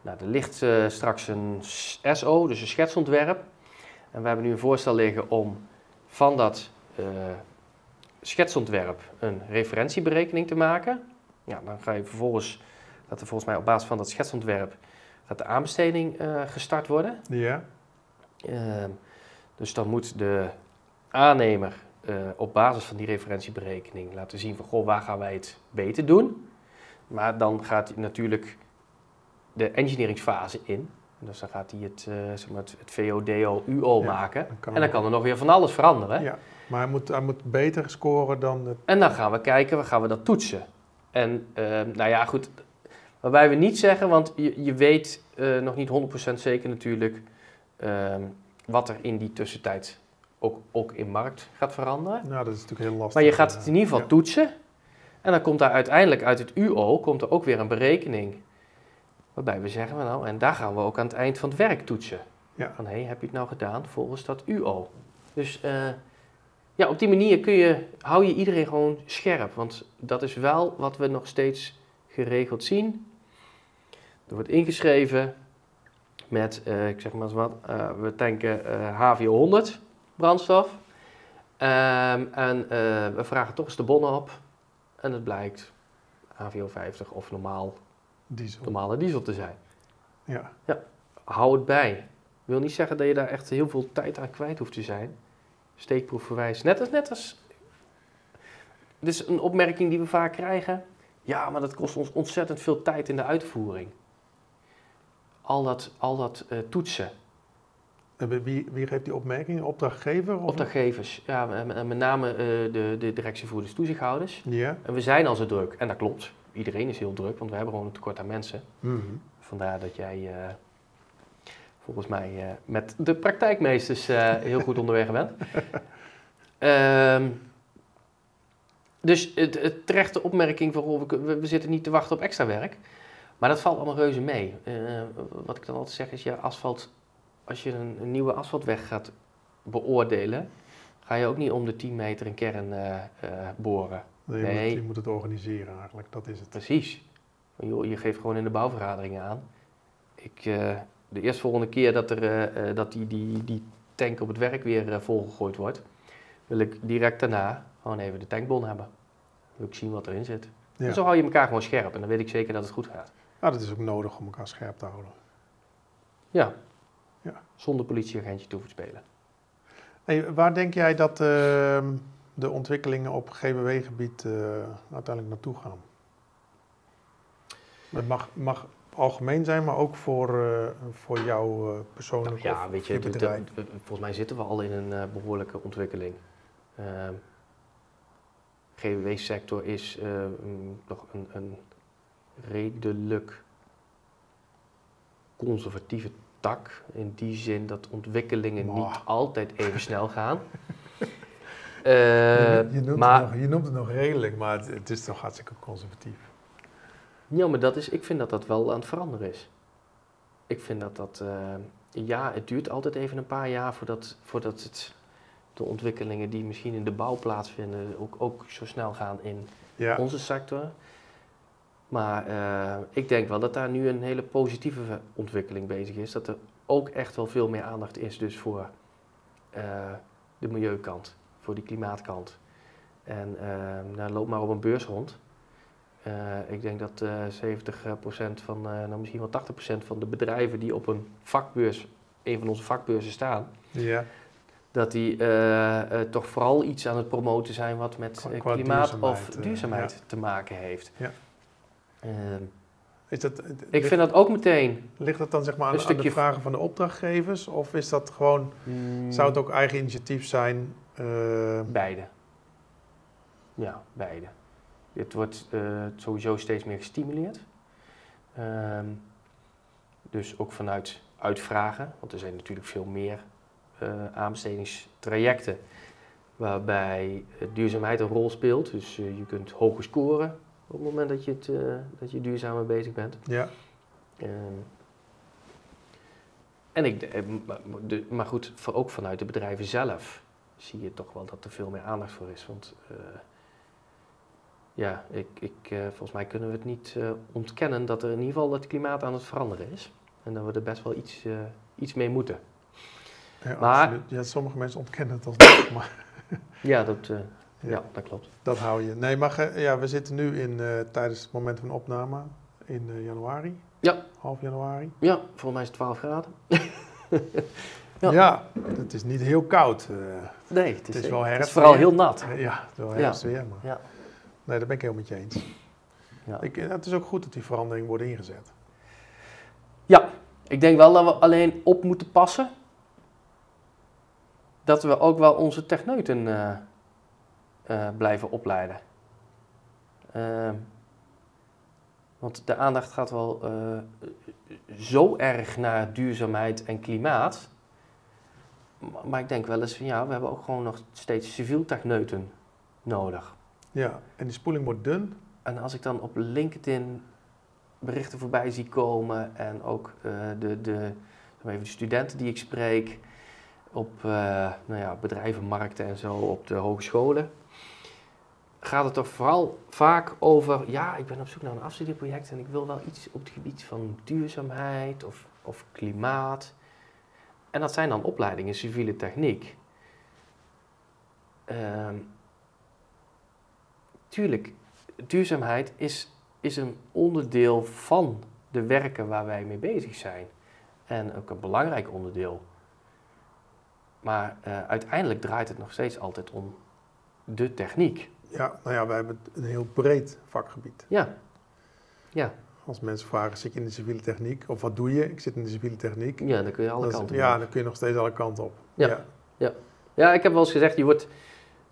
Speaker 2: Nou, er ligt straks een SO, dus een schetsontwerp. En we hebben nu een voorstel liggen om van dat schetsontwerp een referentieberekening te maken. Ja, dan ga je vervolgens, dat er volgens mij op basis van dat schetsontwerp gaat de aanbesteding gestart worden.
Speaker 1: ja,
Speaker 2: dus dan moet de aannemer eh, op basis van die referentieberekening laten zien van goh, waar gaan wij het beter doen. Maar dan gaat hij natuurlijk de engineeringsfase in. Dus dan gaat hij het, eh, zeg maar het, het VO, DO, UO
Speaker 1: Ja,
Speaker 2: maken.
Speaker 1: dan
Speaker 2: en dan kan er nog weer van alles veranderen.
Speaker 1: ja. Maar hij moet, hij moet beter scoren dan het...
Speaker 2: En dan gaan we kijken, waar gaan we dat toetsen? En ehm, nou ja, goed. Waarbij we niet zeggen, want je, je weet eh, nog niet 100% zeker natuurlijk ehm, wat er in die tussentijd ook, ook in markt gaat veranderen.
Speaker 1: Nou, dat is natuurlijk heel lastig.
Speaker 2: Maar je gaat het
Speaker 1: eh,
Speaker 2: in ieder geval
Speaker 1: ja.
Speaker 2: toetsen. En dan komt daar uiteindelijk uit het UO komt er ook weer een berekening. Waarbij we zeggen, nou, en daar gaan we ook aan het eind van het werk toetsen.
Speaker 1: Ja.
Speaker 2: Van, hé, heb je het nou gedaan volgens dat UO? Dus eh, ja, op die manier kun je, hou je iedereen gewoon scherp. Want dat is wel wat we nog steeds geregeld zien. Er wordt ingeschreven met, eh, ik zeg maar eens wat, eh, we tanken eh HVO 100 brandstof. Ehm, en eh, we vragen toch eens de bonnen op. En het blijkt HVO 50 of normaal,
Speaker 1: Diesel.
Speaker 2: normale diesel te zijn.
Speaker 1: Ja,
Speaker 2: Hou het bij. Wil niet zeggen dat je daar echt heel veel tijd aan kwijt hoeft te zijn. Steekproefverwijs. Net als, net als. Dit is een opmerking die we vaak krijgen. Ja, maar dat kost ons ontzettend veel tijd in de uitvoering. Al dat, al dat eh, toetsen.
Speaker 1: En wie, wie geeft die opmerking? Een opdrachtgever? Of
Speaker 2: Opdrachtgevers, ja, met, name eh, de, de directievoerders, toezichthouders.
Speaker 1: Ja.
Speaker 2: En we zijn al zo druk. En dat klopt. Iedereen is heel druk, want we hebben gewoon een tekort aan mensen.
Speaker 1: Mhm.
Speaker 2: Vandaar dat jij eh, volgens mij met de praktijkmeesters heel goed onderweg bent. (laughs) Ehm, dus het, het terechte opmerking van we- we zitten niet te wachten op extra werk. Maar dat valt allemaal reuze mee. Eh, wat ik dan altijd zeg is, ja, asfalt, als je een, een nieuwe asfaltweg gaat beoordelen, ga je ook niet om de 10 meter een kern eh, eh, boren.
Speaker 1: Nee, je,
Speaker 2: Nee.
Speaker 1: Moet, je moet het organiseren eigenlijk, dat is het.
Speaker 2: Precies. Joh, je geeft gewoon in de bouwvergaderingen aan. Ik, de eerstvolgende keer dat, er, dat die, die, die tank op het werk weer volgegooid wordt, wil ik direct daarna gewoon even de tankbon hebben. Wil ik zien wat erin zit.
Speaker 1: Ja.
Speaker 2: En zo hou je elkaar gewoon scherp en dan weet ik zeker dat het goed gaat.
Speaker 1: Nou, dat is ook nodig om elkaar scherp te houden.
Speaker 2: Ja.
Speaker 1: Ja.
Speaker 2: Zonder politieagentje te hoeven spelen.
Speaker 1: Hey, waar denk jij dat ehm, de ontwikkelingen op GBW-gebied eh, uiteindelijk naartoe gaan? Het mag, mag algemeen zijn, maar ook voor, uh, voor jou uh, persoonlijk
Speaker 2: ja,
Speaker 1: of
Speaker 2: weet je,
Speaker 1: bedrijf.
Speaker 2: volgens mij zitten we al in een eh, behoorlijke ontwikkeling. Ehm GWW-sector is eh, nog een, een redelijk conservatieve tak. In die zin dat ontwikkelingen niet altijd even (laughs) snel gaan.
Speaker 1: je,
Speaker 2: Eh,
Speaker 1: je noemt
Speaker 2: maar
Speaker 1: het nog, je noemt het nog redelijk, maar het, het is toch hartstikke conservatief.
Speaker 2: Ja, maar dat is, ik vind dat dat wel aan het veranderen is. Ik vind dat dat, eh, ja, het duurt altijd even een paar jaar voordat, voordat het, de ontwikkelingen die misschien in de bouw plaatsvinden ook, ook zo snel gaan in
Speaker 1: Ja,
Speaker 2: onze sector. Maar eh, ik denk wel dat daar nu een hele positieve ontwikkeling bezig is. Dat er ook echt wel veel meer aandacht is dus voor eh, de milieukant, voor die klimaatkant. En eh, nou, loop maar op een beurs rond. Eh, ik denk dat eh 70% van, nou misschien wel 80% van de bedrijven die op een vakbeurs, een van onze vakbeurzen staan,
Speaker 1: ja.
Speaker 2: dat die toch vooral iets aan het promoten zijn wat met klimaat of
Speaker 1: duurzaamheid,
Speaker 2: duurzaamheid te maken heeft.
Speaker 1: Ja.
Speaker 2: Ehm,
Speaker 1: Is dat,
Speaker 2: ik
Speaker 1: ligt,
Speaker 2: vind dat ook meteen.
Speaker 1: ligt dat dan zeg maar aan, aan de vragen van de opdrachtgevers? Of is dat gewoon, zou het ook eigen initiatief zijn? eh,
Speaker 2: Beide. Ja, beide. Het wordt eh, sowieso steeds meer gestimuleerd. Ehm, dus ook vanuit uitvragen, want er zijn natuurlijk veel meer eh, aanbestedingstrajecten waarbij eh, duurzaamheid een rol speelt. Dus eh, je kunt hoger scoren op het moment dat je, het, eh, dat je duurzamer bezig bent.
Speaker 1: ja,
Speaker 2: Ehm, en ik, eh, maar- de- maar goed, voor- ook vanuit de bedrijven zelf zie je toch wel dat er veel meer aandacht voor is. Want eh, ja, ik, ik, volgens mij kunnen we het niet ontkennen dat er in ieder geval het klimaat aan het veranderen is. En dat we er best wel iets, iets mee moeten.
Speaker 1: ja,
Speaker 2: Maar-
Speaker 1: absoluut. Ja, sommige mensen ontkennen het alsnog, maar
Speaker 2: Ja, dat, eh,
Speaker 1: Ja.
Speaker 2: dat klopt.
Speaker 1: dat hou je. Nee, maar ja, we zitten nu in, eh, tijdens het moment van opname in eh, januari.
Speaker 2: Ja.
Speaker 1: Half januari.
Speaker 2: Ja, volgens mij is het 12 graden. (laughs)
Speaker 1: Ja,
Speaker 2: Ja.
Speaker 1: het is niet heel koud. eh,
Speaker 2: Nee, het is,
Speaker 1: Het is wel
Speaker 2: het is
Speaker 1: herfst
Speaker 2: vooral heel nat.
Speaker 1: ja, het is wel
Speaker 2: Ja.
Speaker 1: herfst weer, maar
Speaker 2: Ja.
Speaker 1: nee, daar ben ik heel met je eens.
Speaker 2: Ja.
Speaker 1: Ik, het is ook goed dat die veranderingen worden ingezet.
Speaker 2: Ja, ik denk wel dat we alleen op moeten passen. Dat we ook wel onze techneuten eh, blijven opleiden. Ehm, want de aandacht gaat wel eh, zo erg naar duurzaamheid en klimaat. Maar- ik denk wel eens van ja, we hebben ook gewoon nog steeds civiel techneuten nodig.
Speaker 1: Ja, en die spoeling wordt dun.
Speaker 2: En als ik dan op LinkedIn berichten voorbij zie komen en ook eh, de, de, even de studenten die ik spreek op eh, nou ja, bedrijvenmarkten en zo, op de hogescholen, gaat het toch vooral vaak over, ja, ik ben op zoek naar een afstudieproject en ik wil wel iets op het gebied van duurzaamheid of, of klimaat. En dat zijn dan opleidingen civiele techniek. Ehm, tuurlijk, duurzaamheid is, is een onderdeel van de werken waar wij mee bezig zijn. En ook een belangrijk onderdeel. Maar eh, uiteindelijk draait het nog steeds altijd om de techniek.
Speaker 1: Ja, nou ja, wij hebben een heel breed vakgebied.
Speaker 2: Ja, ja,
Speaker 1: Als mensen vragen, zit je in de civiele techniek? Of wat doe je? Ik zit in de civiele techniek.
Speaker 2: ja dan kun je alle
Speaker 1: Dat is-
Speaker 2: kanten
Speaker 1: ja,
Speaker 2: op.
Speaker 1: dan kun je nog steeds alle kanten op.
Speaker 2: Ja. Ja, ik heb wel eens gezegd, je wordt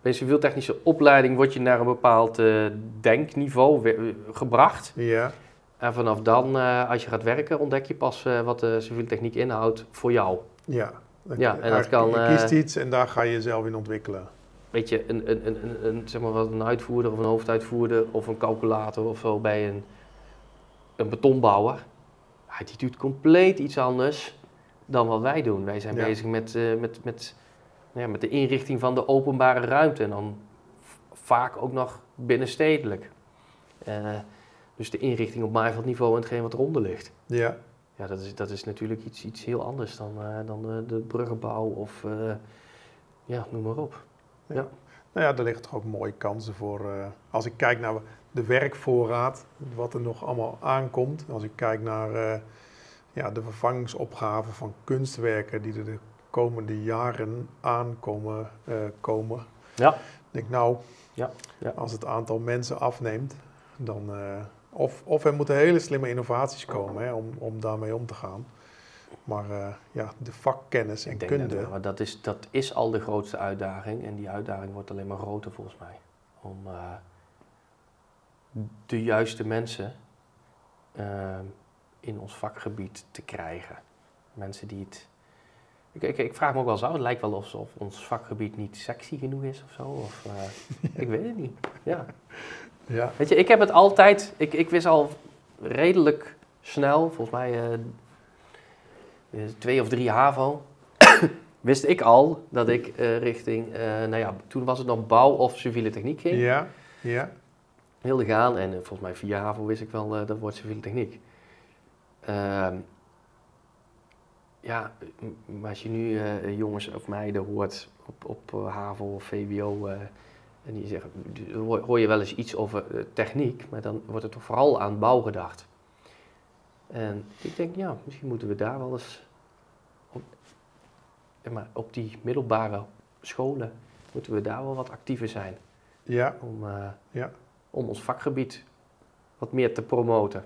Speaker 2: bij een civiel-technische opleiding word je naar een bepaald eh, denkniveau we- gebracht.
Speaker 1: Ja,
Speaker 2: En vanaf dan, eh, als je gaat werken, ontdek je pas eh, wat de civiele techniek inhoudt voor jou.
Speaker 1: ja.
Speaker 2: Ja, en dat kan,
Speaker 1: Je kiest iets en daar ga je jezelf in ontwikkelen.
Speaker 2: Weet je, een, een, een, een, een, zeg maar wat een uitvoerder of een hoofduitvoerder of een calculator of zo bij een, een betonbouwer, die doet compleet iets anders dan wat wij doen. Wij zijn
Speaker 1: Ja.
Speaker 2: bezig met, eh, met, met, nou ja, met de inrichting van de openbare ruimte en dan vaak ook nog binnenstedelijk. Eh, dus de inrichting op maaiveld-niveau en hetgeen wat eronder ligt.
Speaker 1: Ja,
Speaker 2: Ja, dat is, dat is natuurlijk iets, iets heel anders dan, eh, dan de, de bruggenbouw of ja, noem maar op.
Speaker 1: nou ja, daar liggen toch ook mooie kansen voor. eh, als ik kijk naar de werkvoorraad, wat er nog allemaal aankomt. Als ik kijk naar eh, ja, de vervangingsopgaven van kunstwerken die er de komende jaren aankomen. eh, komen.
Speaker 2: Ja.
Speaker 1: Ik denk nou,
Speaker 2: Ja, ja.
Speaker 1: als het aantal mensen afneemt, dan, of, of er moeten hele slimme innovaties komen hè, om, om daarmee om te gaan. Maar uh, ja, de vakkennis en kunde.
Speaker 2: Dat, maar dat, is, dat is al de grootste uitdaging. En die uitdaging wordt alleen maar groter volgens mij. Om uh, de juiste mensen uh, in ons vakgebied te krijgen. Mensen die het. Ik, ik, ik, vraag me ook wel eens af, het lijkt wel alsof ons vakgebied niet sexy genoeg is of zo. Of, (laughs) ik weet het niet. Ja.
Speaker 1: ja.
Speaker 2: Weet je, ik heb het altijd. Ik, ik wist al redelijk snel, volgens mij uh, twee of drie HAVO, (coughs) wist ik al dat ik uh, richting, uh, nou ja, toen was het nog bouw of civiele techniek ging.
Speaker 1: Ja, ja.
Speaker 2: Wilde gaan en volgens mij via HAVO wist ik wel dat wordt civiele techniek. Ehm, ja, maar als je nu jongens of meiden hoort op, op HAVO of VWO en die zeggen, hoor je wel eens iets over techniek, maar dan wordt er toch vooral aan bouw gedacht. En ik denk, ja, misschien moeten we daar wel eens op, maar op die middelbare scholen, moeten we daar wel wat actiever zijn.
Speaker 1: Ja.
Speaker 2: Om, uh,
Speaker 1: ja.
Speaker 2: om ons vakgebied wat meer te promoten.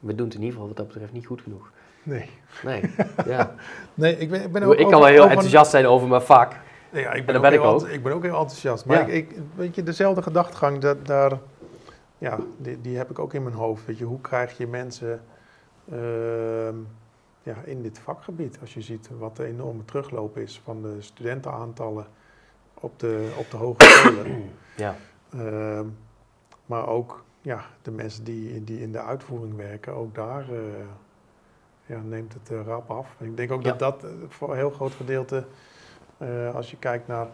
Speaker 2: We doen het in ieder geval wat dat betreft niet goed genoeg.
Speaker 1: Nee.
Speaker 2: Nee, (laughs) ja.
Speaker 1: nee ik ben, ik ben ook
Speaker 2: ik kan wel heel enthousiast zijn over mijn vak.
Speaker 1: Ja, ik ben,
Speaker 2: en ben ik ook.
Speaker 1: Ik ben ook heel enthousiast. Maar
Speaker 2: Ja.
Speaker 1: ik, ik, weet je, dezelfde gedachtegang, dat, daar, ja, die, die heb ik ook in mijn hoofd. Weet je, hoe krijg je mensen ehm, ja, in dit vakgebied? Als je ziet wat de enorme terugloop is van de studentenaantallen op de, op de hogescholen.
Speaker 2: Ja.
Speaker 1: Ehm, maar ook ja, de mensen die, die in de uitvoering werken, ook daar eh, ja, neemt het eh, rap af. En ik denk ook
Speaker 2: Ja.
Speaker 1: dat dat eh, voor een heel groot gedeelte, als je kijkt naar,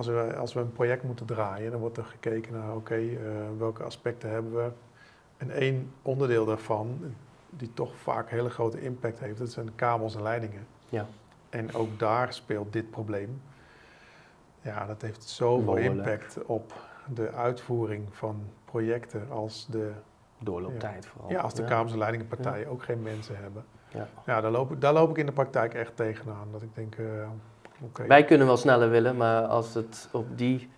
Speaker 1: als we, als we een project moeten draaien, dan wordt er gekeken naar, oké, eh, welke aspecten hebben we. En één onderdeel daarvan, die toch vaak hele grote impact heeft, dat zijn de kabels en leidingen.
Speaker 2: Ja.
Speaker 1: En ook daar speelt dit probleem. Ja, dat heeft zoveel impact op de uitvoering van projecten als de,
Speaker 2: Doorlooptijd vooral.
Speaker 1: ja, als de
Speaker 2: Ja.
Speaker 1: kabels- en leidingenpartijen ook geen mensen hebben.
Speaker 2: Ja.
Speaker 1: Ja, daar loop, ik, daar loop ik in de praktijk echt tegenaan. Dat ik denk, eh,
Speaker 2: Wij kunnen wel sneller willen, maar als het op die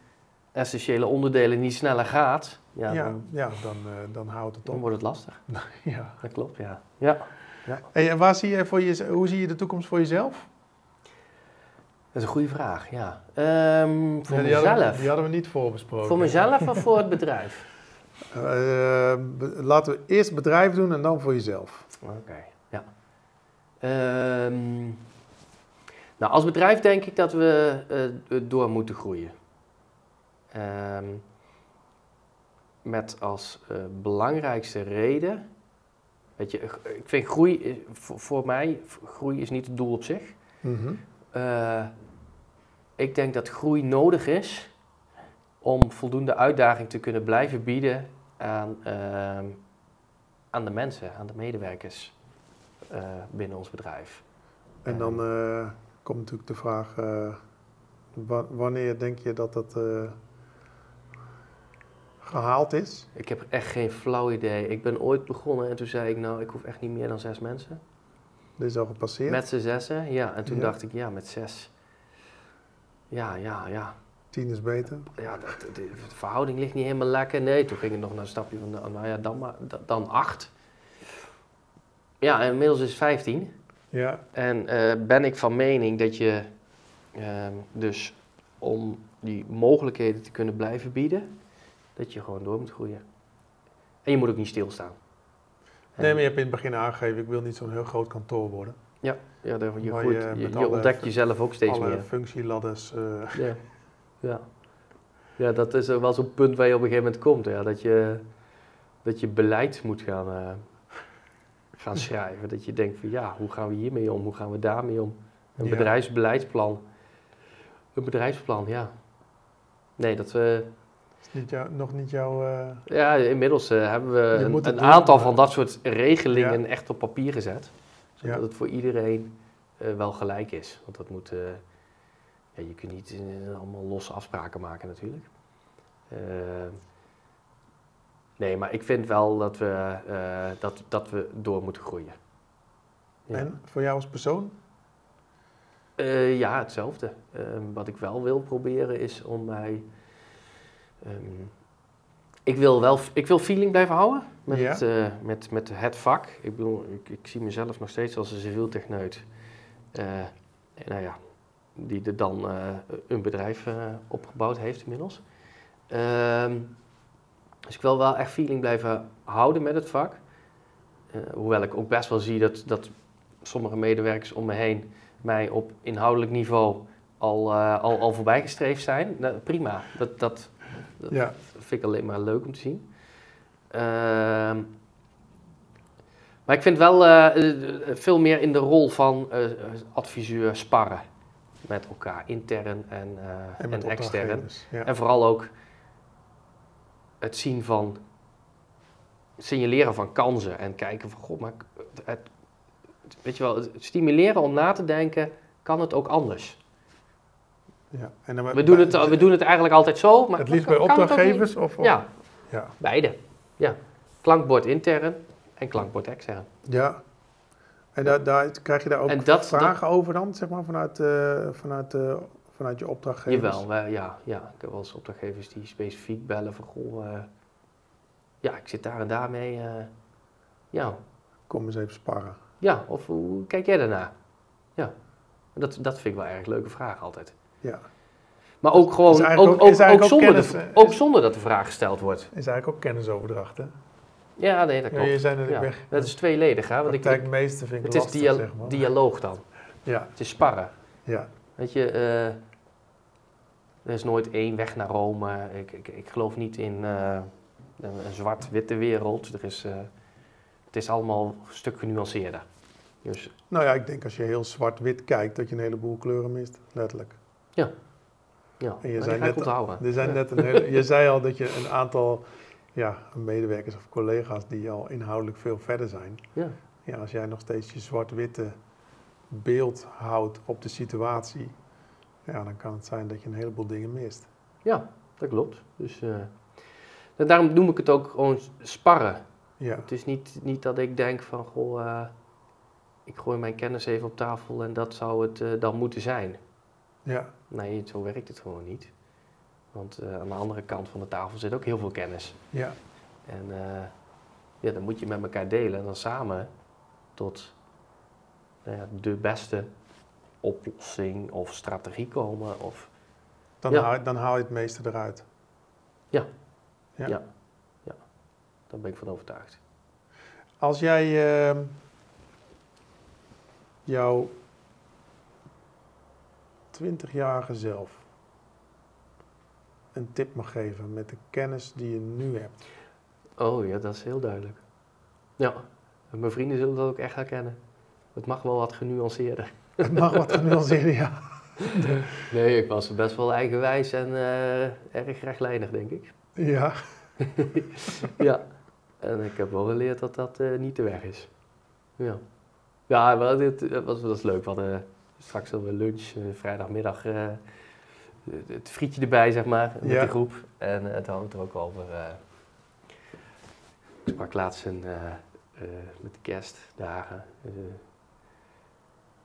Speaker 2: essentiële onderdelen niet sneller gaat, ja,
Speaker 1: ja,
Speaker 2: dan,
Speaker 1: ja, dan, eh, dan houdt het
Speaker 2: dan
Speaker 1: op.
Speaker 2: wordt het lastig. (laughs)
Speaker 1: Ja.
Speaker 2: Dat klopt, ja. ja.
Speaker 1: Hey, en waar zie je voor je, hoe zie je de toekomst voor jezelf?
Speaker 2: Dat is een goede vraag, ja. Ehm, voor
Speaker 1: Ja, die, hadden,
Speaker 2: mezelf.
Speaker 1: die hadden we niet voorbesproken.
Speaker 2: Voor mezelf of voor het (laughs) bedrijf?
Speaker 1: Eh, laten we eerst het bedrijf doen en dan voor jezelf.
Speaker 2: Oké, ja. Ehm, nou, als bedrijf denk ik dat we eh, door moeten groeien. Ehm, met als eh, belangrijkste reden, weet je, ik vind groei, voor, voor mij, groei is niet het doel op zich.
Speaker 1: Mhm.
Speaker 2: Eh, ik denk dat groei nodig is om voldoende uitdaging te kunnen blijven bieden aan, ehm, aan de mensen, aan de medewerkers eh, binnen ons bedrijf.
Speaker 1: En dan eh, komt natuurlijk de vraag, eh, wa- wanneer denk je dat dat eh, gehaald is?
Speaker 2: Ik heb echt geen flauw idee. Ik ben ooit begonnen en toen zei ik, nou, ik hoef echt niet meer dan zes mensen.
Speaker 1: Dit is al gepasseerd.
Speaker 2: Met z'n zessen, ja. En toen
Speaker 1: Ja.
Speaker 2: dacht ik, ja, met zes. Ja, ja, ja.
Speaker 1: Tien is beter.
Speaker 2: ja, de, de verhouding ligt niet helemaal lekker. Nee, toen ging het nog naar een stapje van, nou ja, dan, maar, da- dan acht. Ja, en inmiddels is het 15.
Speaker 1: Ja,
Speaker 2: En eh, ben ik van mening dat je ehm, dus om die mogelijkheden te kunnen blijven bieden, dat je gewoon door moet groeien. En je moet ook niet stilstaan. En-
Speaker 1: nee, maar je hebt in het begin aangegeven, ik wil niet zo'n heel groot kantoor worden.
Speaker 2: Ja, ja daar- je, groeit,
Speaker 1: je
Speaker 2: je,
Speaker 1: alle-
Speaker 2: ontdekt jezelf ook steeds
Speaker 1: Alle
Speaker 2: meer.
Speaker 1: functieladders. eh,
Speaker 2: Ja. (laughs) Ja. ja, dat is wel zo'n punt waar je op een gegeven moment komt. Ja, dat, je, dat je beleid moet gaan, eh, gaan schrijven. Dat je denkt van ja, hoe gaan we hiermee om? Hoe gaan we daarmee om? Een
Speaker 1: Ja.
Speaker 2: bedrijfsbeleidsplan. Een bedrijfsplan, ja. Nee, dat we...
Speaker 1: is niet jou, nog niet jouw... eh,
Speaker 2: Ja, inmiddels eh, hebben we een,
Speaker 1: doen,
Speaker 2: aantal
Speaker 1: maar-
Speaker 2: van dat soort regelingen
Speaker 1: Ja.
Speaker 2: echt op papier gezet. Zodat
Speaker 1: Ja.
Speaker 2: het voor iedereen eh, wel gelijk is. Want dat moet... eh, ja, je kunt niet eh, allemaal losse afspraken maken natuurlijk. Nee, maar ik vind wel dat we, eh, dat, dat we door moeten groeien. Ja.
Speaker 1: En voor jou als persoon?
Speaker 2: Eh, ja, hetzelfde. Ehm, wat ik wel wil proberen is om mij ehm, ik wil wel ik wil feeling blijven houden met,
Speaker 1: Ja.
Speaker 2: eh, met, met het vak. Ik bedoel, ik, ik zie mezelf nog steeds als een civiel techneut. En nou ja, die er dan een bedrijf opgebouwd heeft inmiddels. Ehm, dus ik wil wel echt feeling blijven houden met het vak. Eh, hoewel ik ook best wel zie dat, dat sommige medewerkers om me heen mij op inhoudelijk niveau al, eh, al, al voorbijgestreefd zijn. Nou, prima, dat, dat,
Speaker 1: Ja,
Speaker 2: vind ik alleen maar leuk om te zien. Ehm, maar ik vind wel eh, veel meer in de rol van adviseur sparren met elkaar, intern en,
Speaker 1: en
Speaker 2: en, extern.
Speaker 1: Ja.
Speaker 2: En vooral ook het zien van, signaleren van kansen en kijken van, god, maar het, het- weet je wel, het stimuleren om na te denken, kan het ook anders?
Speaker 1: Ja. En dan,
Speaker 2: We doen het, we doen het eigenlijk altijd zo, maar
Speaker 1: het liefst bij opdrachtgevers? Of, of-
Speaker 2: Ja,
Speaker 1: Ja.
Speaker 2: beide. Ja. Klankbord intern en klankbord extern.
Speaker 1: ja. En daar, daar, krijg je daar ook
Speaker 2: dat-
Speaker 1: vragen over dan, zeg maar, vanuit, eh, vanuit, eh, vanuit je opdrachtgevers?
Speaker 2: Jawel, wij- ja, ja. Ik heb wel eens opdrachtgevers die specifiek bellen van, goh, eh, ja, ik zit daar en daarmee. eh ja.
Speaker 1: Kom eens even sparren.
Speaker 2: ja, of hoe kijk jij daarna? Ja, dat, dat vind ik wel erg leuke vraag altijd.
Speaker 1: Ja.
Speaker 2: Maar ook gewoon, ook,
Speaker 1: ook- is
Speaker 2: ook, ook, zonder
Speaker 1: kennis,
Speaker 2: de, ook
Speaker 1: is-
Speaker 2: zonder dat de vraag gesteld wordt.
Speaker 1: Is eigenlijk ook kennisoverdracht, hè?
Speaker 2: Ja, nee, dat
Speaker 1: Ja,
Speaker 2: klopt.
Speaker 1: je zei net, ik
Speaker 2: Ja,
Speaker 1: ben
Speaker 2: dat is tweeledig, hè? Want ik, ik-
Speaker 1: praktijkmeester vind ik
Speaker 2: het is
Speaker 1: lastig,
Speaker 2: dia-
Speaker 1: zeg maar.
Speaker 2: dialoog dan.
Speaker 1: Ja,
Speaker 2: Het is sparren.
Speaker 1: ja,
Speaker 2: Weet je, eh, er is nooit één weg naar Rome. Ik, ik, ik geloof niet in eh, een, zwart-witte wereld. Er is, eh, het is allemaal een stuk genuanceerder. Dus
Speaker 1: Nou ja, ik denk als je heel zwart-wit kijkt, dat je een heleboel kleuren mist, letterlijk.
Speaker 2: ja,
Speaker 1: En je
Speaker 2: maar
Speaker 1: zei net-
Speaker 2: onthouden.
Speaker 1: Er zijn
Speaker 2: Ja.
Speaker 1: net een hele, je (laughs) zei al dat je een aantal ja, medewerkers of collega's die al inhoudelijk veel verder zijn.
Speaker 2: Ja,
Speaker 1: Ja, als jij nog steeds je zwart-witte beeld houdt op de situatie, ja, dan kan het zijn dat je een heleboel dingen mist.
Speaker 2: ja dat klopt. Dus, eh, en daarom noem ik het ook gewoon sparren.
Speaker 1: Ja,
Speaker 2: Het is niet, niet dat ik denk van, goh, eh, ik gooi mijn kennis even op tafel en dat zou het eh, dan moeten zijn.
Speaker 1: ja,
Speaker 2: Nee, zo werkt het gewoon niet. Want aan de andere kant van de tafel zit ook heel veel kennis.
Speaker 1: ja,
Speaker 2: En ja, dan moet je met elkaar delen en dan samen tot nou ja, de beste oplossing of strategie komen. Of,
Speaker 1: dan,
Speaker 2: Ja.
Speaker 1: haal, dan haal je het meeste eruit.
Speaker 2: Ja.
Speaker 1: ja.
Speaker 2: Ja. daar ben ik van overtuigd.
Speaker 1: Als jij ehm, jouw 20-jarige zelf een tip mag geven met de kennis die je nu hebt.
Speaker 2: Oh ja, dat is heel duidelijk. Ja, mijn vrienden zullen dat ook echt herkennen. Het mag wel wat genuanceerder.
Speaker 1: Het (laughs) mag wat genuanceerder, ja. (laughs)
Speaker 2: Nee, ik was best wel eigenwijs en eh, erg rechtlijnig, denk ik.
Speaker 1: Ja, (laughs)
Speaker 2: ja, en ik heb wel geleerd dat dat eh, niet de weg is. Ja, ja maar dit, dat was, dat is leuk. We hadden straks hadden we lunch, eh, vrijdagmiddag, eh, het frietje erbij, zeg maar, met
Speaker 1: Ja.
Speaker 2: de groep. En uh, het hadden we er ook over. eh, ik sprak laatst een, eh, eh, met de kerstdagen.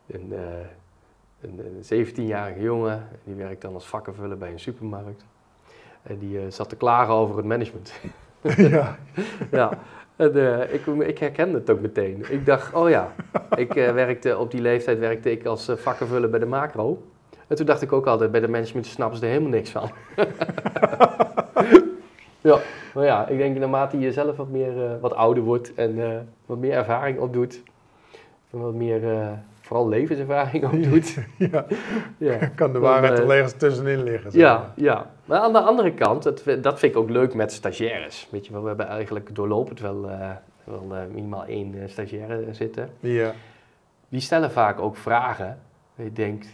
Speaker 2: Eh, een, eh, een, een 17-jarige jongen, die werkt dan als vakkenvuller bij een supermarkt. En die eh, zat te klagen over het management. (laughs)
Speaker 1: ja,
Speaker 2: ja, en, eh, ik, ik herkende het ook meteen. Ik dacht, oh ja, ik eh, werkte op die leeftijd werkte ik als uh, vakkenvuller bij de macro. En toen dacht ik ook altijd, bij de management snappen ze er helemaal niks van. (laughs) ja, maar ja, ik denk naarmate je zelf wat meer, wat ouder wordt en wat meer ervaring opdoet, en wat meer, vooral levenservaring opdoet. (laughs)
Speaker 1: ja. (laughs)
Speaker 2: ja.
Speaker 1: kan de waarheid toch ergens tussenin liggen.
Speaker 2: Zeg ja, maar. ja. Maar aan de andere kant, dat, dat vind ik ook leuk met stagiaires. Weet je wel, we hebben eigenlijk doorlopend wel, uh, wel uh, minimaal één uh, stagiaire zitten.
Speaker 1: Ja.
Speaker 2: Die stellen vaak ook vragen. En je denkt,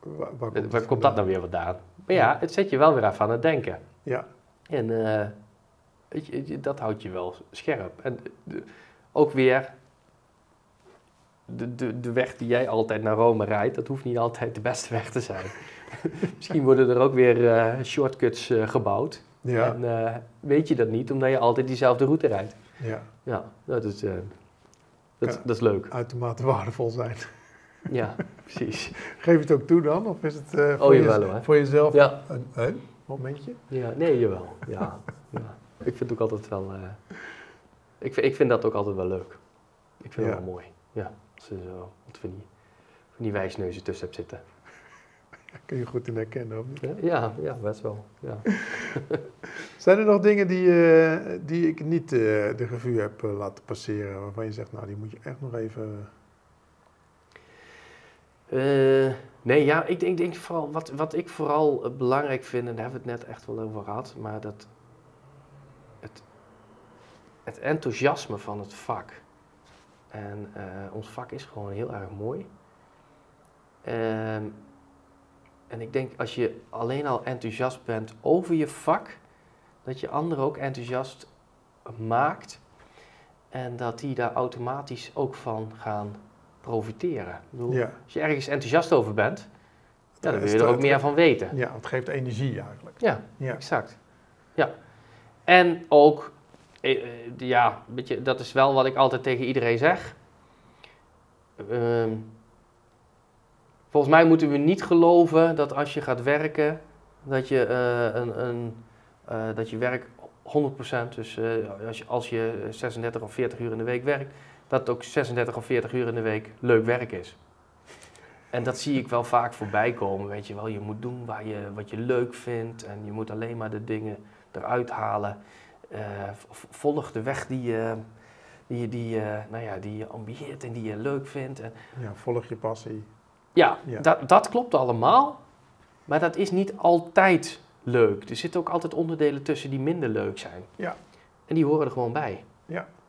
Speaker 1: waar, waar
Speaker 2: komt, waar komt dat nou weer vandaan? Maar ja, het zet je wel weer af aan het denken.
Speaker 1: Ja.
Speaker 2: En eh, weet je, dat houdt je wel scherp. En ook weer, de, de, de weg die jij altijd naar Rome rijdt, dat hoeft niet altijd de beste weg te zijn. (laughs) Misschien worden er ook weer uh, shortcuts uh, gebouwd.
Speaker 1: Ja.
Speaker 2: En uh, weet je dat niet, omdat je altijd diezelfde route rijdt.
Speaker 1: Ja.
Speaker 2: Ja, dat is, dat, dat is leuk.
Speaker 1: Uitermate waardevol zijn. (laughs)
Speaker 2: Ja, precies.
Speaker 1: Geef het ook toe dan? Of is het voor,
Speaker 2: oh, jawel,
Speaker 1: voor jezelf?
Speaker 2: Ja.
Speaker 1: Een, een, momentje?
Speaker 2: Ja, nee, jawel. Ja, ja. Ik vind het ook altijd wel... eh, ik, vind, ik vind dat ook altijd wel leuk. Ik vind
Speaker 1: Ja.
Speaker 2: het wel mooi. Ja, als je zo wat van die, van die wijsneuzen tussen hebt zitten. (laughs)
Speaker 1: Kun je goed in herkennen, niet?
Speaker 2: Ja, ja, ja best wel. Ja. (laughs)
Speaker 1: Zijn er nog dingen die, eh, die ik niet eh, de revue heb eh, laten passeren, waarvan je zegt, nou, die moet je echt nog even...
Speaker 2: Nee, ja, ik denk, denk vooral, wat, wat ik vooral belangrijk vind, en daar hebben we het net echt wel over gehad, maar dat het, het enthousiasme van het vak. En eh, ons vak is gewoon heel erg mooi. Ehm, en ik denk als je alleen al enthousiast bent over je vak, dat je anderen ook enthousiast maakt. En dat die daar automatisch ook van gaan profiteren. Ik bedoel,
Speaker 1: Ja,
Speaker 2: als je ergens enthousiast over bent, ja, dan wil je er ook meer van weten.
Speaker 1: ja, het geeft energie eigenlijk.
Speaker 2: Ja,
Speaker 1: Ja,
Speaker 2: exact. Ja. En ook, ja, weet je, dat is wel wat ik altijd tegen iedereen zeg. Ehm, volgens mij moeten we niet geloven dat als je gaat werken, dat je, eh, een, een, eh, dat je werk 100%, dus eh, als, je, als je 36 of 40 uur in de week werkt, dat ook 36 of 40 uur in de week leuk werk is. En dat zie ik wel vaak voorbij komen, weet je wel. Je moet doen waar je, wat je leuk vindt en je moet alleen maar de dingen eruit halen. Eh, volg de weg die je, die, je- die, je, nou ja, die je ambieert en die je leuk vindt. En,
Speaker 1: ja volg je passie.
Speaker 2: ja,
Speaker 1: Ja.
Speaker 2: Dat, dat klopt allemaal, maar dat is niet altijd leuk. Er zitten ook altijd onderdelen tussen die minder leuk zijn.
Speaker 1: Ja.
Speaker 2: En die horen er gewoon bij.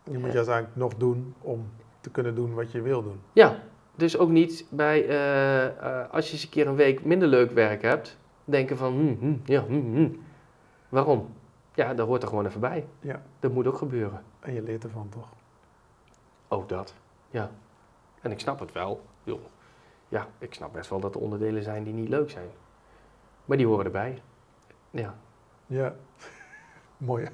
Speaker 1: Die moet je uiteindelijk nog doen om te kunnen doen wat je wil doen.
Speaker 2: Ja, dus ook niet bij, eh, eh, als je eens een keer een week minder leuk werk hebt, denken van, hm, hm, ja, hm, hm. waarom? Ja, dat hoort er gewoon even bij.
Speaker 1: Ja.
Speaker 2: Dat moet ook gebeuren.
Speaker 1: En je leert ervan, toch?
Speaker 2: Ook dat, ja. En ik snap het wel. Joh. Ja, ik snap best wel dat er onderdelen zijn die niet leuk zijn. Maar die horen erbij. Ja.
Speaker 1: Ja. (laughs) Mooi.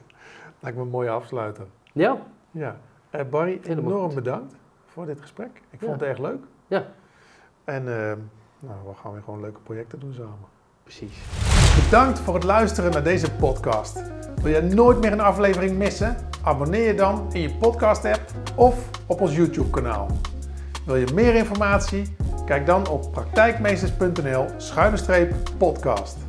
Speaker 1: Lijkt me een mooie afsluiter.
Speaker 2: Ja,
Speaker 1: Ja. Eh, Barry,
Speaker 2: Helemaal
Speaker 1: enorm
Speaker 2: goed.
Speaker 1: bedankt voor dit gesprek. Ik vond
Speaker 2: Ja.
Speaker 1: het erg leuk.
Speaker 2: Ja.
Speaker 1: En eh, nou, we gaan weer gewoon leuke projecten doen samen.
Speaker 2: precies.
Speaker 1: Bedankt voor het luisteren naar deze podcast. Wil je nooit meer een aflevering missen? Abonneer je dan in je podcast app of op ons YouTube kanaal. Wil je meer informatie? Kijk dan op praktijkmeesters.nl schuine streep podcast.